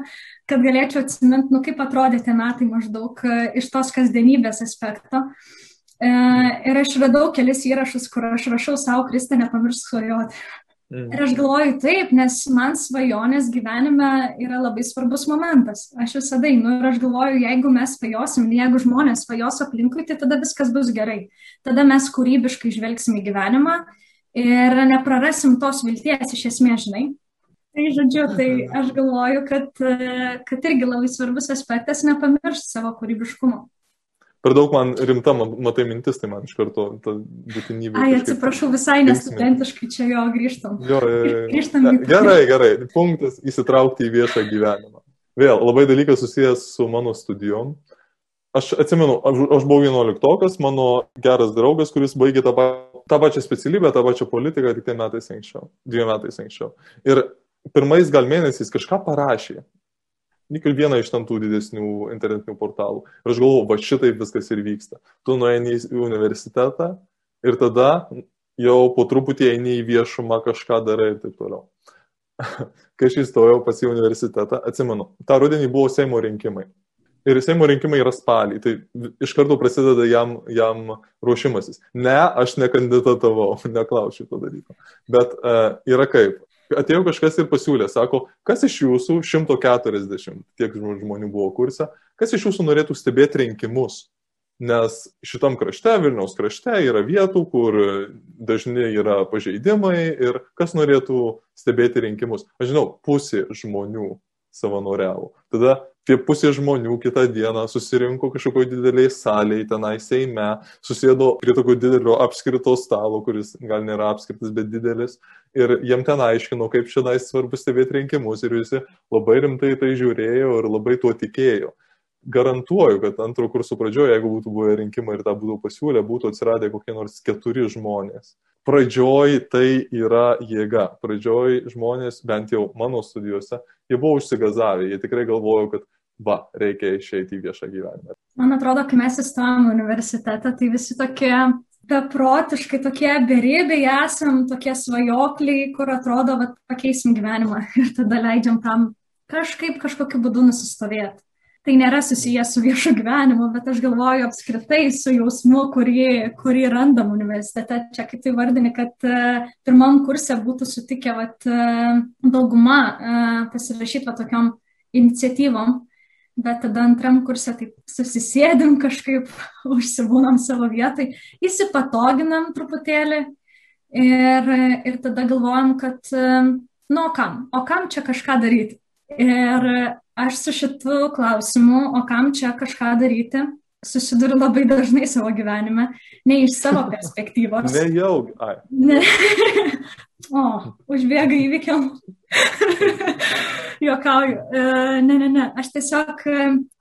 kad galėčiau atsiminti, nu kaip atrodė tie metai maždaug e, iš tos kasdienybės aspekto. E, ir aš radau kelis įrašus, kur aš rašau savo, Kristą, nepamiršk svajoti. Mm. Ir aš galvoju taip, nes man svajonės gyvenime yra labai svarbus momentas. Aš visada einu ir aš galvoju, jeigu mes svajosim, jeigu žmonės svajos aplinkui, tai tada viskas bus gerai. Tada mes kūrybiškai žvelgsim į gyvenimą ir neprarasim tos vilties iš esmės, žinai. Tai žodžiu, tai aš galvoju, kad, kad irgi labai svarbus aspektas nepamiršti savo kūrybiškumo per daug man rimta, matai mintis, tai man iš karto ta būtinybė. Ai, atsiprašau, visai nestudentiškai čia jo grįžtam. Jo, grįžtam į... Gerai, gerai, punktas įsitraukti į viešą gyvenimą. Vėl, labai dalykas susijęs su mano studijom. Aš atsimenu, aš, aš buvau 11-okas, mano geras draugas, kuris baigė tą, tą pačią specialybę, tą pačią politiką, tik tai metais anksčiau, dviem metais anksčiau. Ir pirmais gal mėnesiais kažką parašė ir vieną iš tam tų didesnių internetinių portalų. Ir aš galvoju, va šitaip viskas ir vyksta. Tu nueini į universitetą ir tada jau po truputį eini į viešumą, kažką darai ir taip toliau. Kai aš įstojau pas į universitetą, atsimenu, tą rudenį buvo Seimo rinkimai. Ir Seimo rinkimai yra spalį, tai iš karto prasideda jam, jam ruošimasis. Ne, aš nekandidatavau, neklausiu to dalyko. Bet uh, yra kaip atėjo kažkas ir pasiūlė, sako, kas iš jūsų, 140 tiek žmonių buvo kurse, kas iš jūsų norėtų stebėti rinkimus? Nes šitam krašte, Vilniaus krašte, yra vietų, kur dažnai yra pažeidimai ir kas norėtų stebėti rinkimus. Aš žinau, pusė žmonių savanoriavo. Tada tie pusė žmonių kitą dieną susirinko kažkokio dideliai salėje, tenai Seime, susėdo prie tokio didelio apskrito stalo, kuris gal nėra apskritas, bet didelis, ir jiem ten aiškino, kaip šiandien svarbu stebėti rinkimus, ir visi labai rimtai tai žiūrėjo ir labai tuo tikėjo. Garantuoju, kad antro kurso pradžioje, jeigu būtų buvę rinkimai ir tą būtų pasiūlę, būtų atsiradę kokie nors keturi žmonės. Pradžioj tai yra jėga. Pradžioj žmonės, bent jau mano studijose, jie buvo užsigazavę, jie tikrai galvojo, kad va, reikia išeiti į viešą gyvenimą. Man atrodo, kai mes įstojom universitetą, tai visi tokie beprotiškai tokie beribiai esam, tokie svajokliai, kur atrodo, kad pakeisim gyvenimą ir tada leidžiam tam kažkaip kažkokiu būdu nusistovėti. Tai nėra susijęs su viešu gyvenimu, bet aš galvoju apskritai su jausmu, kurį, kurį randam universitete. Čia kaip tai vardini, kad uh, pirmam kursė būtų sutikę vat, uh, dauguma uh, pasirašyti va tokiom iniciatyvom bet tada antram kursė taip susisėdim kažkaip, užsibūnam savo vietai, įsipatoginam truputėlį ir, ir tada galvojam, kad nu, o kam, o kam čia kažką daryti. Ir aš su šitu klausimu, o kam čia kažką daryti, susiduriu labai dažnai savo gyvenime, ne iš savo perspektyvos. ne jau, ai. Ne. o, užbėga įvykiam. Jokauju. Uh, ne, ne, ne. Aš tiesiog,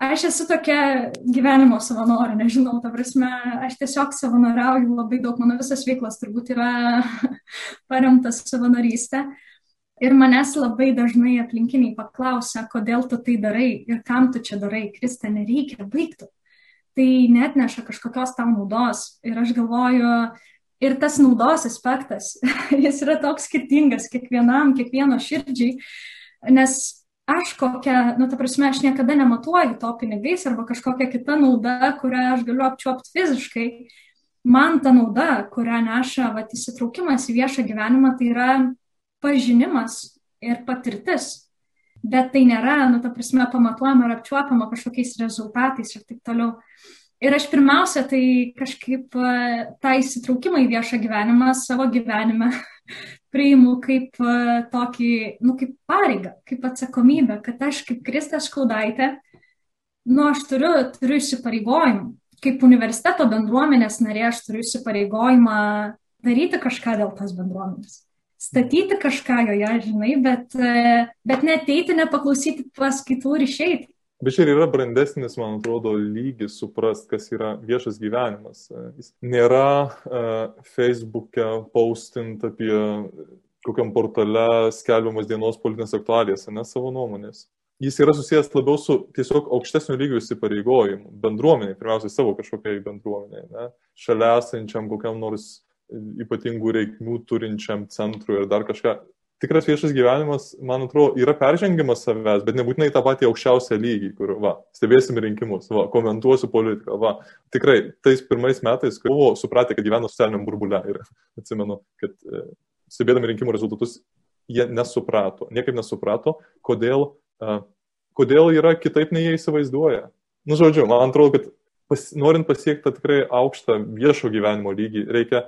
aš esu tokia gyvenimo savanorė, nežinau, ta prasme, aš tiesiog savanoriauju labai daug, mano visas veiklas turbūt yra paremtas savanorystė. Ir manęs labai dažnai aplinkiniai paklausia, kodėl tu tai darai ir kam tu čia darai. Krista, nereikia, baigtų. Tai net neša kažkokios tau naudos. Ir aš galvoju, ir tas naudos aspektas, jis yra toks skirtingas kiekvienam, kiekvieno širdžiai, nes aš kokią, nu, ta prasme, aš niekada nematuoju to pinigais arba kažkokia kita nauda, kurią aš galiu apčiuopti fiziškai. Man ta nauda, kurią neša vat, įsitraukimas į viešą gyvenimą, tai yra pažinimas ir patirtis. Bet tai nėra, nu, ta prasme, pamatuojama ar apčiuopama kažkokiais rezultatais ir taip toliau. Ir aš pirmiausia, tai kažkaip e, tą įsitraukimą į viešą gyvenimą savo gyvenime priimu kaip e, tokį, nu, kaip pareigą, kaip atsakomybę, kad aš kaip Kristas Klaudaitė, nu, aš turiu, turiu įsipareigojimą. Kaip universiteto bendruomenės narė, aš turiu įsipareigojimą daryti kažką dėl tos bendruomenės statyti kažką joje, žinai, bet, bet neteiti, nepaklausyti paskaitų ir išeiti. Bet čia ir yra brandesnis, man atrodo, lygis suprast, kas yra viešas gyvenimas. Jis nėra uh, Facebook'e paustint apie kokiam portale skelbiamas dienos politinės aktualijas, ne savo nuomonės. Jis yra susijęs labiau su tiesiog aukštesnio lygio įsipareigojimu, bendruomeniai, pirmiausia, savo kažkokiai bendruomeniai, ne? šalia esančiam kokiam nors ypatingų reikmių turinčiam centrui ir dar kažką. Tikras viešas gyvenimas, man atrodo, yra peržengimas savęs, bet nebūtinai tą patį aukščiausią lygį, kur, va, stebėsim rinkimus, va, komentuosiu politiką, va. Tikrai, tais pirmais metais, kai buvo supratę, kad gyvena socialiniam burbulė ir atsimenu, kad e, stebėdami rinkimų rezultatus, jie nesuprato, niekaip nesuprato, kodėl, e, kodėl yra kitaip nei jie įsivaizduoja. Nu, žodžiu, man atrodo, kad pas, norint pasiekti tikrai aukštą viešo gyvenimo lygį, reikia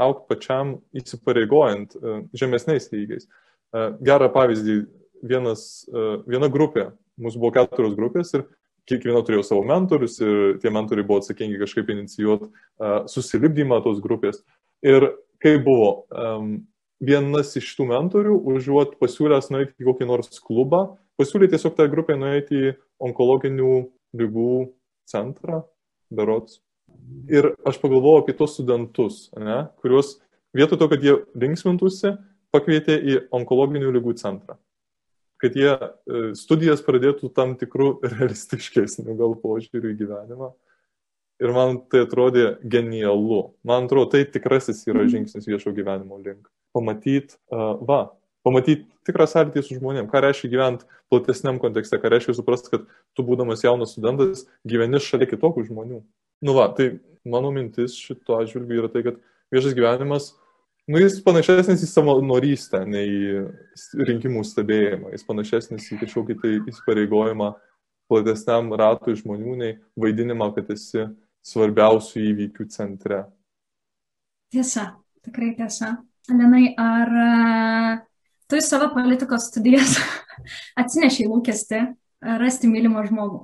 aukti pačiam įsipareigojant e, žemesniais lygiais. E, gerą pavyzdį, vienas, e, viena grupė, mūsų buvo keturios grupės ir kiekviena turėjo savo mentorius ir tie mentoriai buvo atsakingi kažkaip inicijuoti susilipdymą tos grupės. Ir kaip buvo, vienas iš tų mentorių, užuot pasiūlęs nueiti į kokį nors klubą, pasiūlė tiesiog tą grupę nueiti į onkologinių lygų centrą, berots, Ir aš pagalvojau apie tos studentus, ne, kuriuos vietoj to, kad jie linksmintųsi, pakvietė į onkologinių lygų centrą. Kad jie e, studijas pradėtų tam tikrų realistiškesnių gal požiūrių į gyvenimą. Ir man tai atrodė genialu. Man atrodo, tai tikrasis yra mhm. žingsnis viešo gyvenimo link. Pamatyti, uh, va, pamatyti tikrą sąlytį su žmonėm, ką reiškia gyventi platesniam kontekste, ką reiškia suprasti, kad tu būdamas jaunas studentas gyveni šalia kitokių žmonių. Nu va, tai mano mintis šito atžvilgiu yra tai, kad viešas gyvenimas, nu jis panašesnis į savo norystę, nei rinkimų stebėjimą, jis panašesnis į kažkokį tai įsipareigojimą platesniam ratui žmonių, nei vaidinimą, kad esi svarbiausių įvykių centre. Tiesa, tikrai tiesa. Alenai, ar tu į savo politikos studijas atsinešiai lūkesti rasti mylimą žmogų?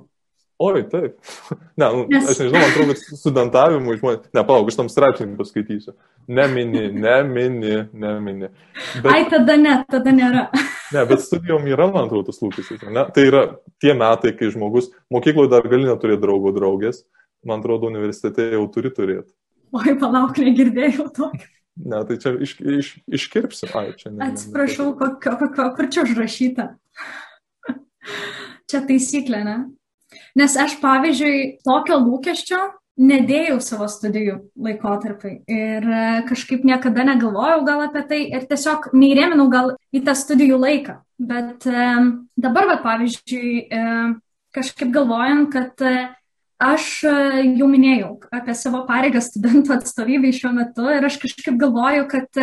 Oi, taip. Ne, nu, Nes... aš nežinau, man atrodo, kad studentavimui žmonės, ne, palauk, aš tam straipsnį paskaitysiu. Nemini, nemini, nemini. Bet... Ai, tada ne, tada nėra. Ne, bet studijom yra, man atrodo, tas lūkestis. Tai yra tie metai, kai žmogus mokykloje dar gali neturėti draugo draugės, man atrodo, universitete jau turi turėti. Oi, palauk, negirdėjau tokio. Ne, tai čia iš, iš, iškirpsiu. Ai, čia ne. Atsiprašau, kokio, kokio, kur čia užrašyta? čia taisyklė, ne? Nes aš, pavyzdžiui, tokio lūkesčio nedėjau savo studijų laikotarpiai ir e, kažkaip niekada negalvojau gal apie tai ir tiesiog neįrėminau gal į tą studijų laiką. Bet e, dabar, va, pavyzdžiui, e, kažkaip galvojant, kad aš jau minėjau apie savo pareigą studentų atstovybei šiuo metu ir aš kažkaip galvoju, kad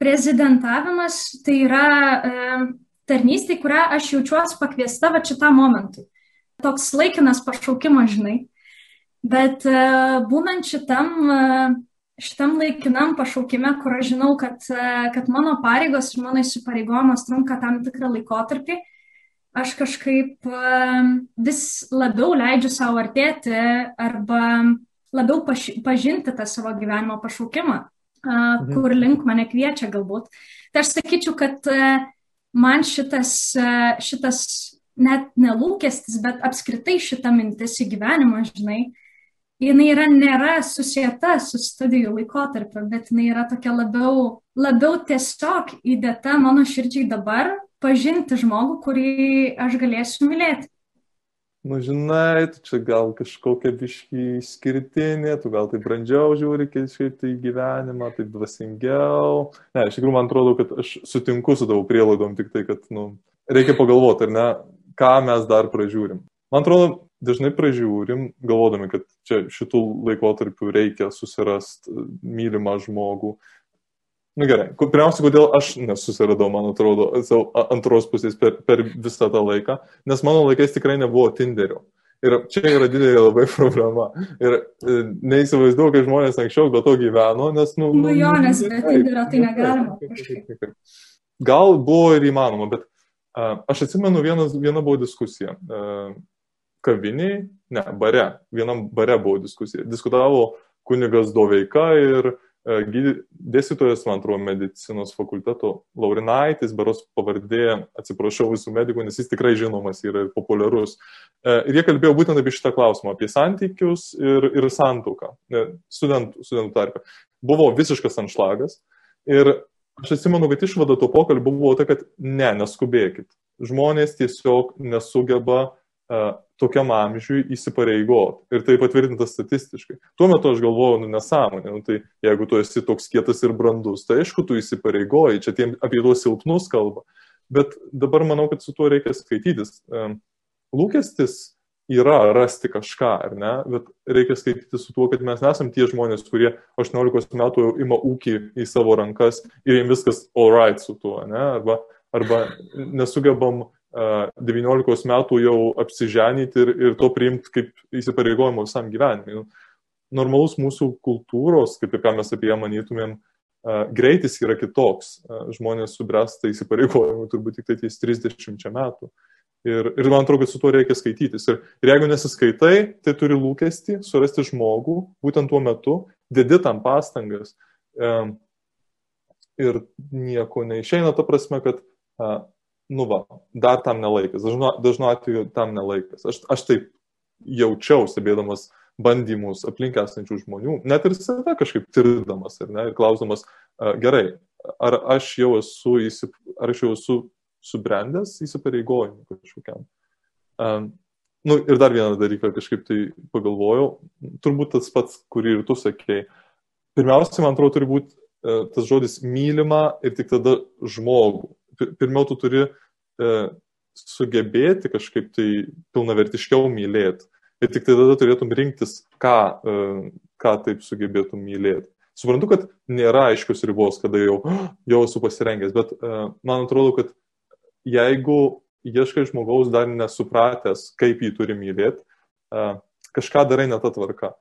prezidentavimas tai yra tarnystė, kurią aš jaučiuosi pakviesta va šitam momentui toks laikinas pašaukimas, žinai. Bet e, būnant šitam, e, šitam laikinam pašaukime, kur aš žinau, kad, e, kad mano pareigos ir mano įsipareigojimas trunka tam tikrą laikotarpį, aš kažkaip vis labiau leidžiu savo artėti arba labiau paž pažinti tą savo gyvenimo pašaukimą, mhm. kur link mane kviečia galbūt. Tai aš sakyčiau, kad man šitas, šitas net nelūkestis, bet apskritai šita mintis į gyvenimą, žinai, jinai yra, nėra susijęta su studijų laikotarpiu, bet jinai yra tokia labiau, labiau tiesiog įdėta mano širdžiai dabar pažinti žmogų, kurį aš galėsiu mylėti. Nu, žinai, tu čia gal kažkokia biški išskirtinė, tu gal taip brandžiau žiūri kažkaip tai gyvenimą, taip dvasingiau. Ne, iš tikrųjų, man atrodo, kad aš sutinku su tavo prielaidom, tik tai, kad, nu, reikia pagalvoti, ar ne, ką mes dar pražiūrim. Man atrodo, dažnai pražiūrim, galvodami, kad čia šitų laikotarpių reikia susirasti mylimą žmogų, Na nu, gerai, pirmiausia, kodėl aš nesusiradau, man atrodo, savo antros pusės per, per visą tą laiką, nes mano laikais tikrai nebuvo Tinderio. Ir čia yra didelė labai problema. Ir e, neįsivaizduoju, kad žmonės anksčiau be to gyveno, nes, nu... Nu jo, nes be Tinderio tai negalima. Gal buvo ir įmanoma, bet aš atsimenu, vienas, viena buvo diskusija. Kaviniai, ne, bare, vienam bare buvo diskusija. Diskutavo kunigas Doveika ir dėstytojas, man atrodo, medicinos fakulteto Laurinaitis, beros pavardė, atsiprašau visų medikų, nes jis tikrai žinomas yra ir populiarus. Ir jie kalbėjo būtent apie šitą klausimą, apie santykius ir, ir santuoką e, studentų, studentų tarpe. Buvo visiškas anšlagas ir aš atsimenu, kad išvada to pokalbio buvo ta, kad ne, neskubėkit. Žmonės tiesiog nesugeba tokiam amžiui įsipareigot. Ir tai patvirtinta statistiškai. Tuo metu aš galvojau, nu nesąmonė, nu, tai jeigu tu esi toks kietas ir brandus, tai aišku, tu įsipareigoji, čia tiem, apie tuos silpnus kalba. Bet dabar manau, kad su tuo reikia skaitytis. Lūkestis yra rasti kažką, ar ne, bet reikia skaityti su tuo, kad mes nesam tie žmonės, kurie 18 metų jau ima ūkį į savo rankas ir jiems viskas alright su tuo, ne, arba, arba nesugebam 19 metų jau apsiženyti ir, ir to priimti kaip įsipareigojimo visam gyvenimui. Nu, normalus mūsų kultūros, kaip ir ką mes apie ją manytumėm, greitis yra kitoks. Žmonės subręsta įsipareigojimų turbūt tik tai ties 30 metų. Ir, ir man atrodo, kad su tuo reikia skaitytis. Ir, ir jeigu nesiskaitai, tai turi lūkesti surasti žmogų būtent tuo metu, dedi tam pastangas. Ir nieko neišeina, ta prasme, kad nu va, dar tam nelaikas, dažnu, dažnu atveju tam nelaikas. Aš, aš taip jaučiau, stebėdamas bandymus aplink esančių žmonių, net ir save kažkaip tirdamas ir, ne, ir klausamas, gerai, ar aš jau esu, įsip, ar aš jau esu subrendęs įsipareigojimui kažkokiam. Um, nu, ir dar vieną dalyką kažkaip tai pagalvojau, turbūt tas pats, kurį ir tu sakėjai. Pirmiausia, man atrodo, turi būti uh, tas žodis mylima ir tik tada žmogų pirmiau tu turi e, sugebėti kažkaip tai pilnavertiškiau mylėti. Ir tik tada turėtum rinktis, ką, e, ką taip sugebėtum mylėti. Suprantu, kad nėra aiškios ribos, kada jau, jau esu pasirengęs, bet e, man atrodo, kad jeigu ieškai žmogaus dar nesupratęs, kaip jį turi mylėti, kažką darai ne tą tvarką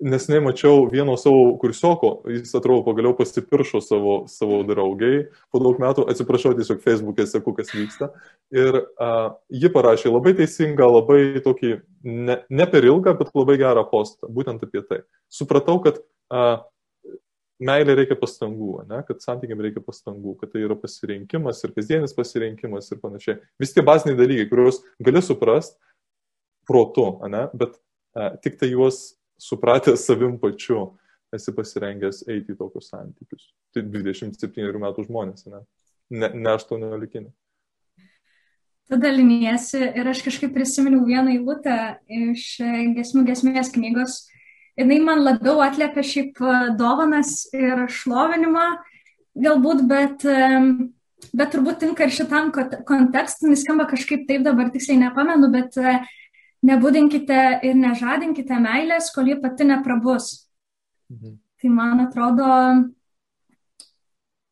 nesnei mačiau vieno savo kursioko, jis atrodo pagaliau pasipiršo savo, savo draugiai, po daug metų, atsiprašau, tiesiog Facebook'e seku, kas vyksta. Ir uh, ji parašė labai teisingą, labai tokį, ne, ne per ilgą, bet labai gerą postą, būtent apie tai. Supratau, kad uh, meilė reikia pastangų, ne? kad santykiam reikia pastangų, kad tai yra pasirinkimas ir kasdienis pasirinkimas ir panašiai. Vis tie baziniai dalykai, kuriuos gali suprasti protu, ne? bet uh, tik tai juos supratęs savim pačiu, esi pasirengęs eiti į tokius santykius. Tai 27 metų žmonės, ne, ne, ne 18. Tu daliniesi ir aš kažkaip prisiminiau vieną eilutę iš gesmių gesmės knygos. Jis man labiau atliepia šiaip e, dovanas ir šlovinimą, galbūt, bet, bet turbūt tinka ir šitam kontekstui, jis skamba kažkaip taip, dabar tiksliai nepamenu, bet uh, nebūdinkite ir nežadinkite meilės, kol ji pati neprabus. Mhm. Tai man atrodo,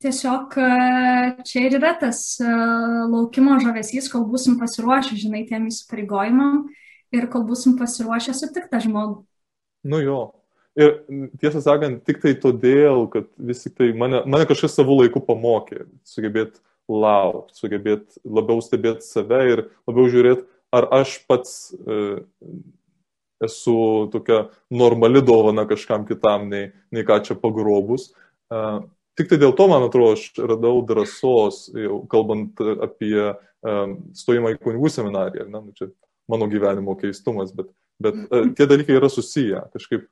tiesiog e, čia ir yra tas e, laukimo žavesys, kol būsim pasiruošę, žinai, tiem įsipareigojimam ir kol būsim pasiruošę sutikti tą žmogų. Nu jo. Ir tiesą sakant, tik tai todėl, kad vis tik tai mane, mane kažkas savo laiku pamokė, sugebėti laukti, sugebėti labiau stebėti save ir labiau žiūrėti, ar aš pats e, esu tokia normali dovana kažkam kitam, nei, nei ką čia pagrobus. E, tik tai dėl to, man atrodo, aš radau drąsos, jau kalbant apie um, stojimą į kunigų seminariją. Ne, nu, čia mano gyvenimo keistumas, bet, bet uh, tie dalykai yra susiję. Kažkaip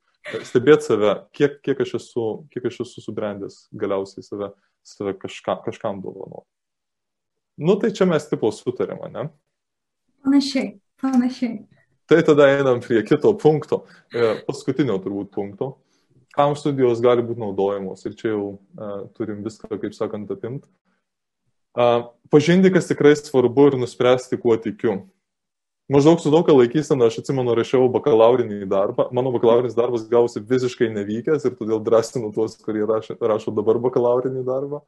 stebėti save, kiek, kiek, aš esu, kiek aš esu subrendęs galiausiai save, save kažka, kažkam dovanoti. Nu, tai čia mes tipo sutarėme, ne? Panašiai, panašiai. Tai tada einam prie kito punkto, e, paskutinio turbūt punkto kam studijos gali būti naudojamos. Ir čia jau uh, turim viską, kaip sakant, apimti. Uh, pažinti, kas tikrai svarbu ir nuspręsti, kuo tikiu. Maždaug su tokia laikysena, aš atsimenu, rašiau bakalaurinį darbą. Mano bakalaurinis darbas gausi visiškai nevykęs ir todėl drąsinu tuos, kurie rašo, rašo dabar bakalaurinį darbą.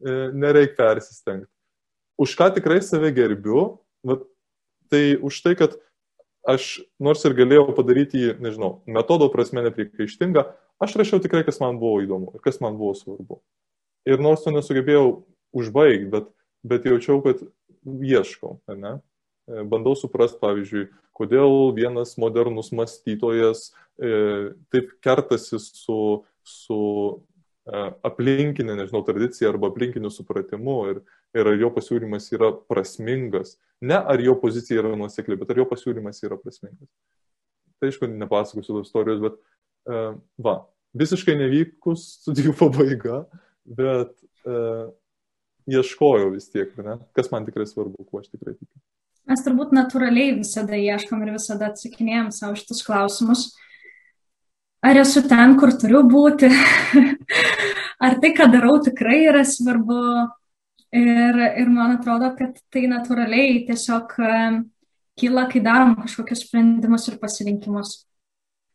E, nereikia persistengti. Už ką tikrai save gerbiu, vat, tai už tai, kad aš nors ir galėjau padaryti jį, nežinau, metodo prasme nepriekaištingą, Aš rašiau tikrai, kas man buvo įdomu ir kas man buvo svarbu. Ir nors to nesugebėjau užbaigti, bet, bet jaučiau, kad ieškau, ne? E, bandau suprasti, pavyzdžiui, kodėl vienas modernus mąstytojas e, taip kertasi su, su e, aplinkinė, nežinau, tradicija arba aplinkiniu supratimu ir, ir ar jo pasiūlymas yra prasmingas. Ne ar jo pozicija yra nuosekli, bet ar jo pasiūlymas yra prasmingas. Tai aišku, nepasakosiu tos istorijos, bet uh, va, visiškai nevykus studijų pabaiga, bet uh, ieškojau vis tiek, ne? kas man tikrai svarbu, kuo aš tikrai tikiu. Mes turbūt natūraliai visada ieškom ir visada atsakinėjom savo šitus klausimus. Ar esu ten, kur turiu būti? Ar tai, ką darau, tikrai yra svarbu? Ir, ir man atrodo, kad tai natūraliai tiesiog kyla, kai darom kažkokius sprendimus ir pasirinkimus.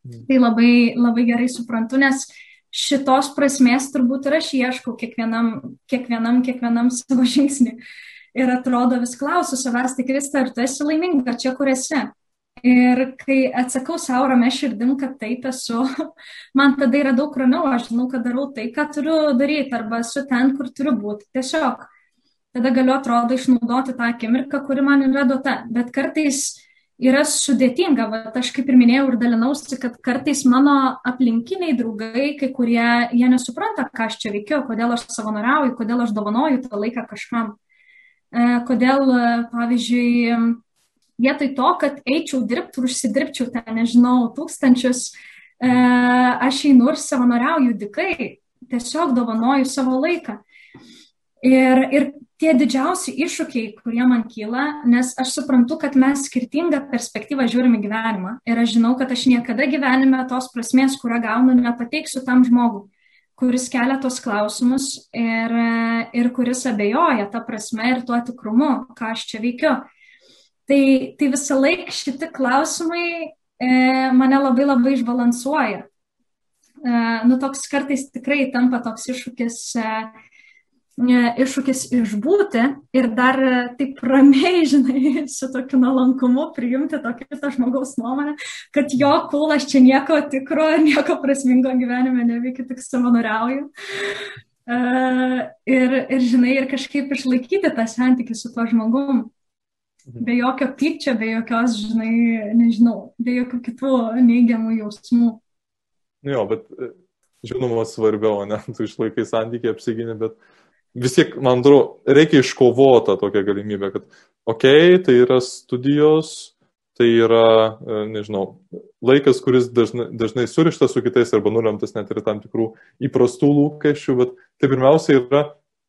Mm. Tai labai, labai gerai suprantu, nes šitos prasmės turbūt ir aš ieškau kiekvienam, kiekvienam, kiekvienam savo žingsnį. Ir atrodo vis klausiu savęs, tai Krista, ar tu esi laiminga čia, kur esi? Ir kai atsakau savo ramę širdim, kad taip esu, man tada yra daug ramiau, aš žinau, kad darau tai, ką turiu daryti, arba esu ten, kur turiu būti. Tiesiog tada galiu, atrodo, išnaudoti tą akimirką, kuri man yra duota. Bet kartais yra sudėtinga. Vat aš kaip ir minėjau ir dalinausi, kad kartais mano aplinkiniai draugai, kai kurie, jie nesupranta, ką aš čia veikiu, kodėl aš savanoriauju, kodėl aš dovanoju tą laiką kažkam. E, kodėl, pavyzdžiui, vietoj to, kad eičiau dirbti ir užsidirbčiau ten, nežinau, tūkstančius, e, aš einu ir savanoriauju dikai, tiesiog dovanoju savo laiką. Ir, ir tie didžiausi iššūkiai, kurie man kyla, nes aš suprantu, kad mes skirtingą perspektyvą žiūrime gyvenimą. Ir aš žinau, kad aš niekada gyvenime tos prasmės, kurią gaunu, nepateiksiu tam žmogui, kuris kelia tos klausimus ir, ir kuris abejoja tą prasme ir tuo tikrumu, ką aš čia veikiu. Tai, tai visą laiką šitie klausimai e, mane labai labai išbalansuoja. E, nu, toks kartais tikrai tampa toks iššūkis. E, iššūkis išbūti ir dar taip ramiai, žinai, su tokiu nuolankumu priimti tokį kitą žmogaus nuomonę, kad jo kul aš čia nieko tikro, nieko prasmingo gyvenime neveikiu, tik savanoriauju. Uh, ir, ir, žinai, ir kažkaip išlaikyti tą santykių su tuo žmogum. Mhm. Be jokio pykčio, be jokios, žinai, nežinau, be jokių kitų neigiamų jausmų. Jo, bet žinoma svarbiau, ne, tu išlaikai santykiai apsiginį, bet uh, vis tiek, man atrodo, reikia iškovota tokia galimybė, kad, okei, okay, tai yra studijos, tai yra, e, nežinau, laikas, kuris dažnai, dažnai surištas su kitais arba nulemtas net ir tam tikrų įprastų lūkesčių, bet tai pirmiausia yra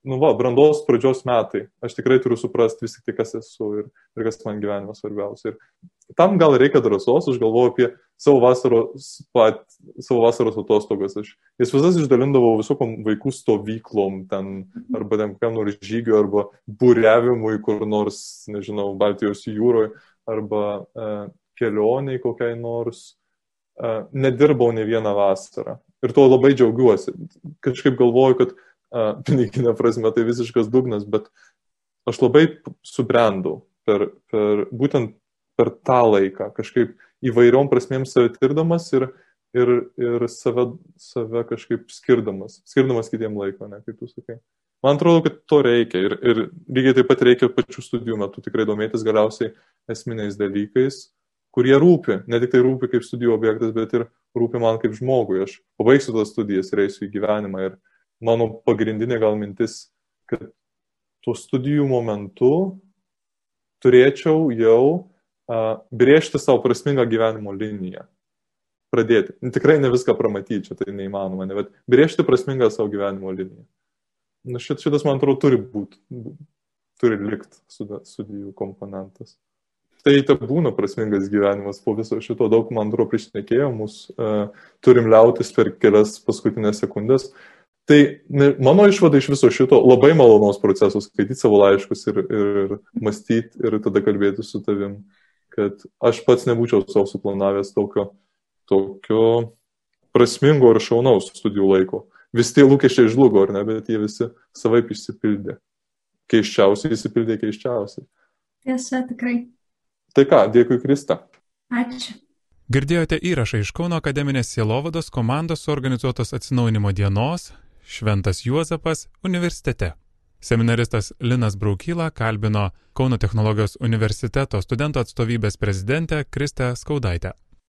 nu va, brandos pradžios metai. Aš tikrai turiu suprasti vis tik tai, kas esu ir, ir kas man gyvenime svarbiausia. Ir tam gal reikia drąsos, aš galvoju apie savo vasaros, pat, savo vasaros atostogas. Aš jas visas išdalindavau visokom vaikų stovyklom, ten, arba ten kokiam nors žygiu, arba būrevimui kur nors, nežinau, Baltijos jūroje, arba e, kelioniai kokiai nors. E, nedirbau ne vieną vasarą. Ir tuo labai džiaugiuosi. Kažkaip galvoju, kad piniginė prasme tai visiškas dugnas, bet aš labai subrendau per, per būtent per tą laiką, kažkaip įvairiom prasmėm save tirdamas ir, ir, ir save, save kažkaip skirdamas, skirdamas kitiem laiko, ne, kaip tu sakai. Man atrodo, kad to reikia ir, ir lygiai taip pat reikia pačių studijų metu tikrai domėtis galiausiai esminiais dalykais, kurie rūpi, ne tik tai rūpi kaip studijų objektas, bet ir rūpi man kaip žmogui. Aš pabaigsiu tas studijas ir eisiu į gyvenimą ir, mano pagrindinė gal mintis, kad tuo studijų momentu turėčiau jau a, brėžti savo prasmingą gyvenimo liniją. Pradėti. Tikrai ne viską pramatyti, čia tai neįmanoma, ne, bet brėžti prasmingą savo gyvenimo liniją. Na, šit, šitas, man atrodo, turi būti, turi likti studijų komponentas. Tai tai būna prasmingas gyvenimas po viso šito, daug, man atrodo, priešnekėjo, mūsų uh, turim liautis per kelias paskutinės sekundės. Tai mano išvada iš viso šito labai malonaus proceso, skaityti savo laiškus ir, ir mąstyti ir tada kalbėti su tavim, kad aš pats nebūčiau savo suplanavęs tokio, tokio prasmingo ir šaunaus studijų laiko vis tie lūkesčiai žlugo, ar ne, bet jie visi savaip išsipildė. Keiščiausiai išsipildė keiščiausiai. Tiesa, tikrai. Tai ką, dėkui Krista. Ačiū. Girdėjote įrašą iš Kauno akademinės sielovados komandos suorganizuotos atsinaujinimo dienos Šventas Juozapas universitete. Seminaristas Linas Braukyla kalbino Kauno technologijos universiteto studentų atstovybės prezidentę Kristę Skaudaitę.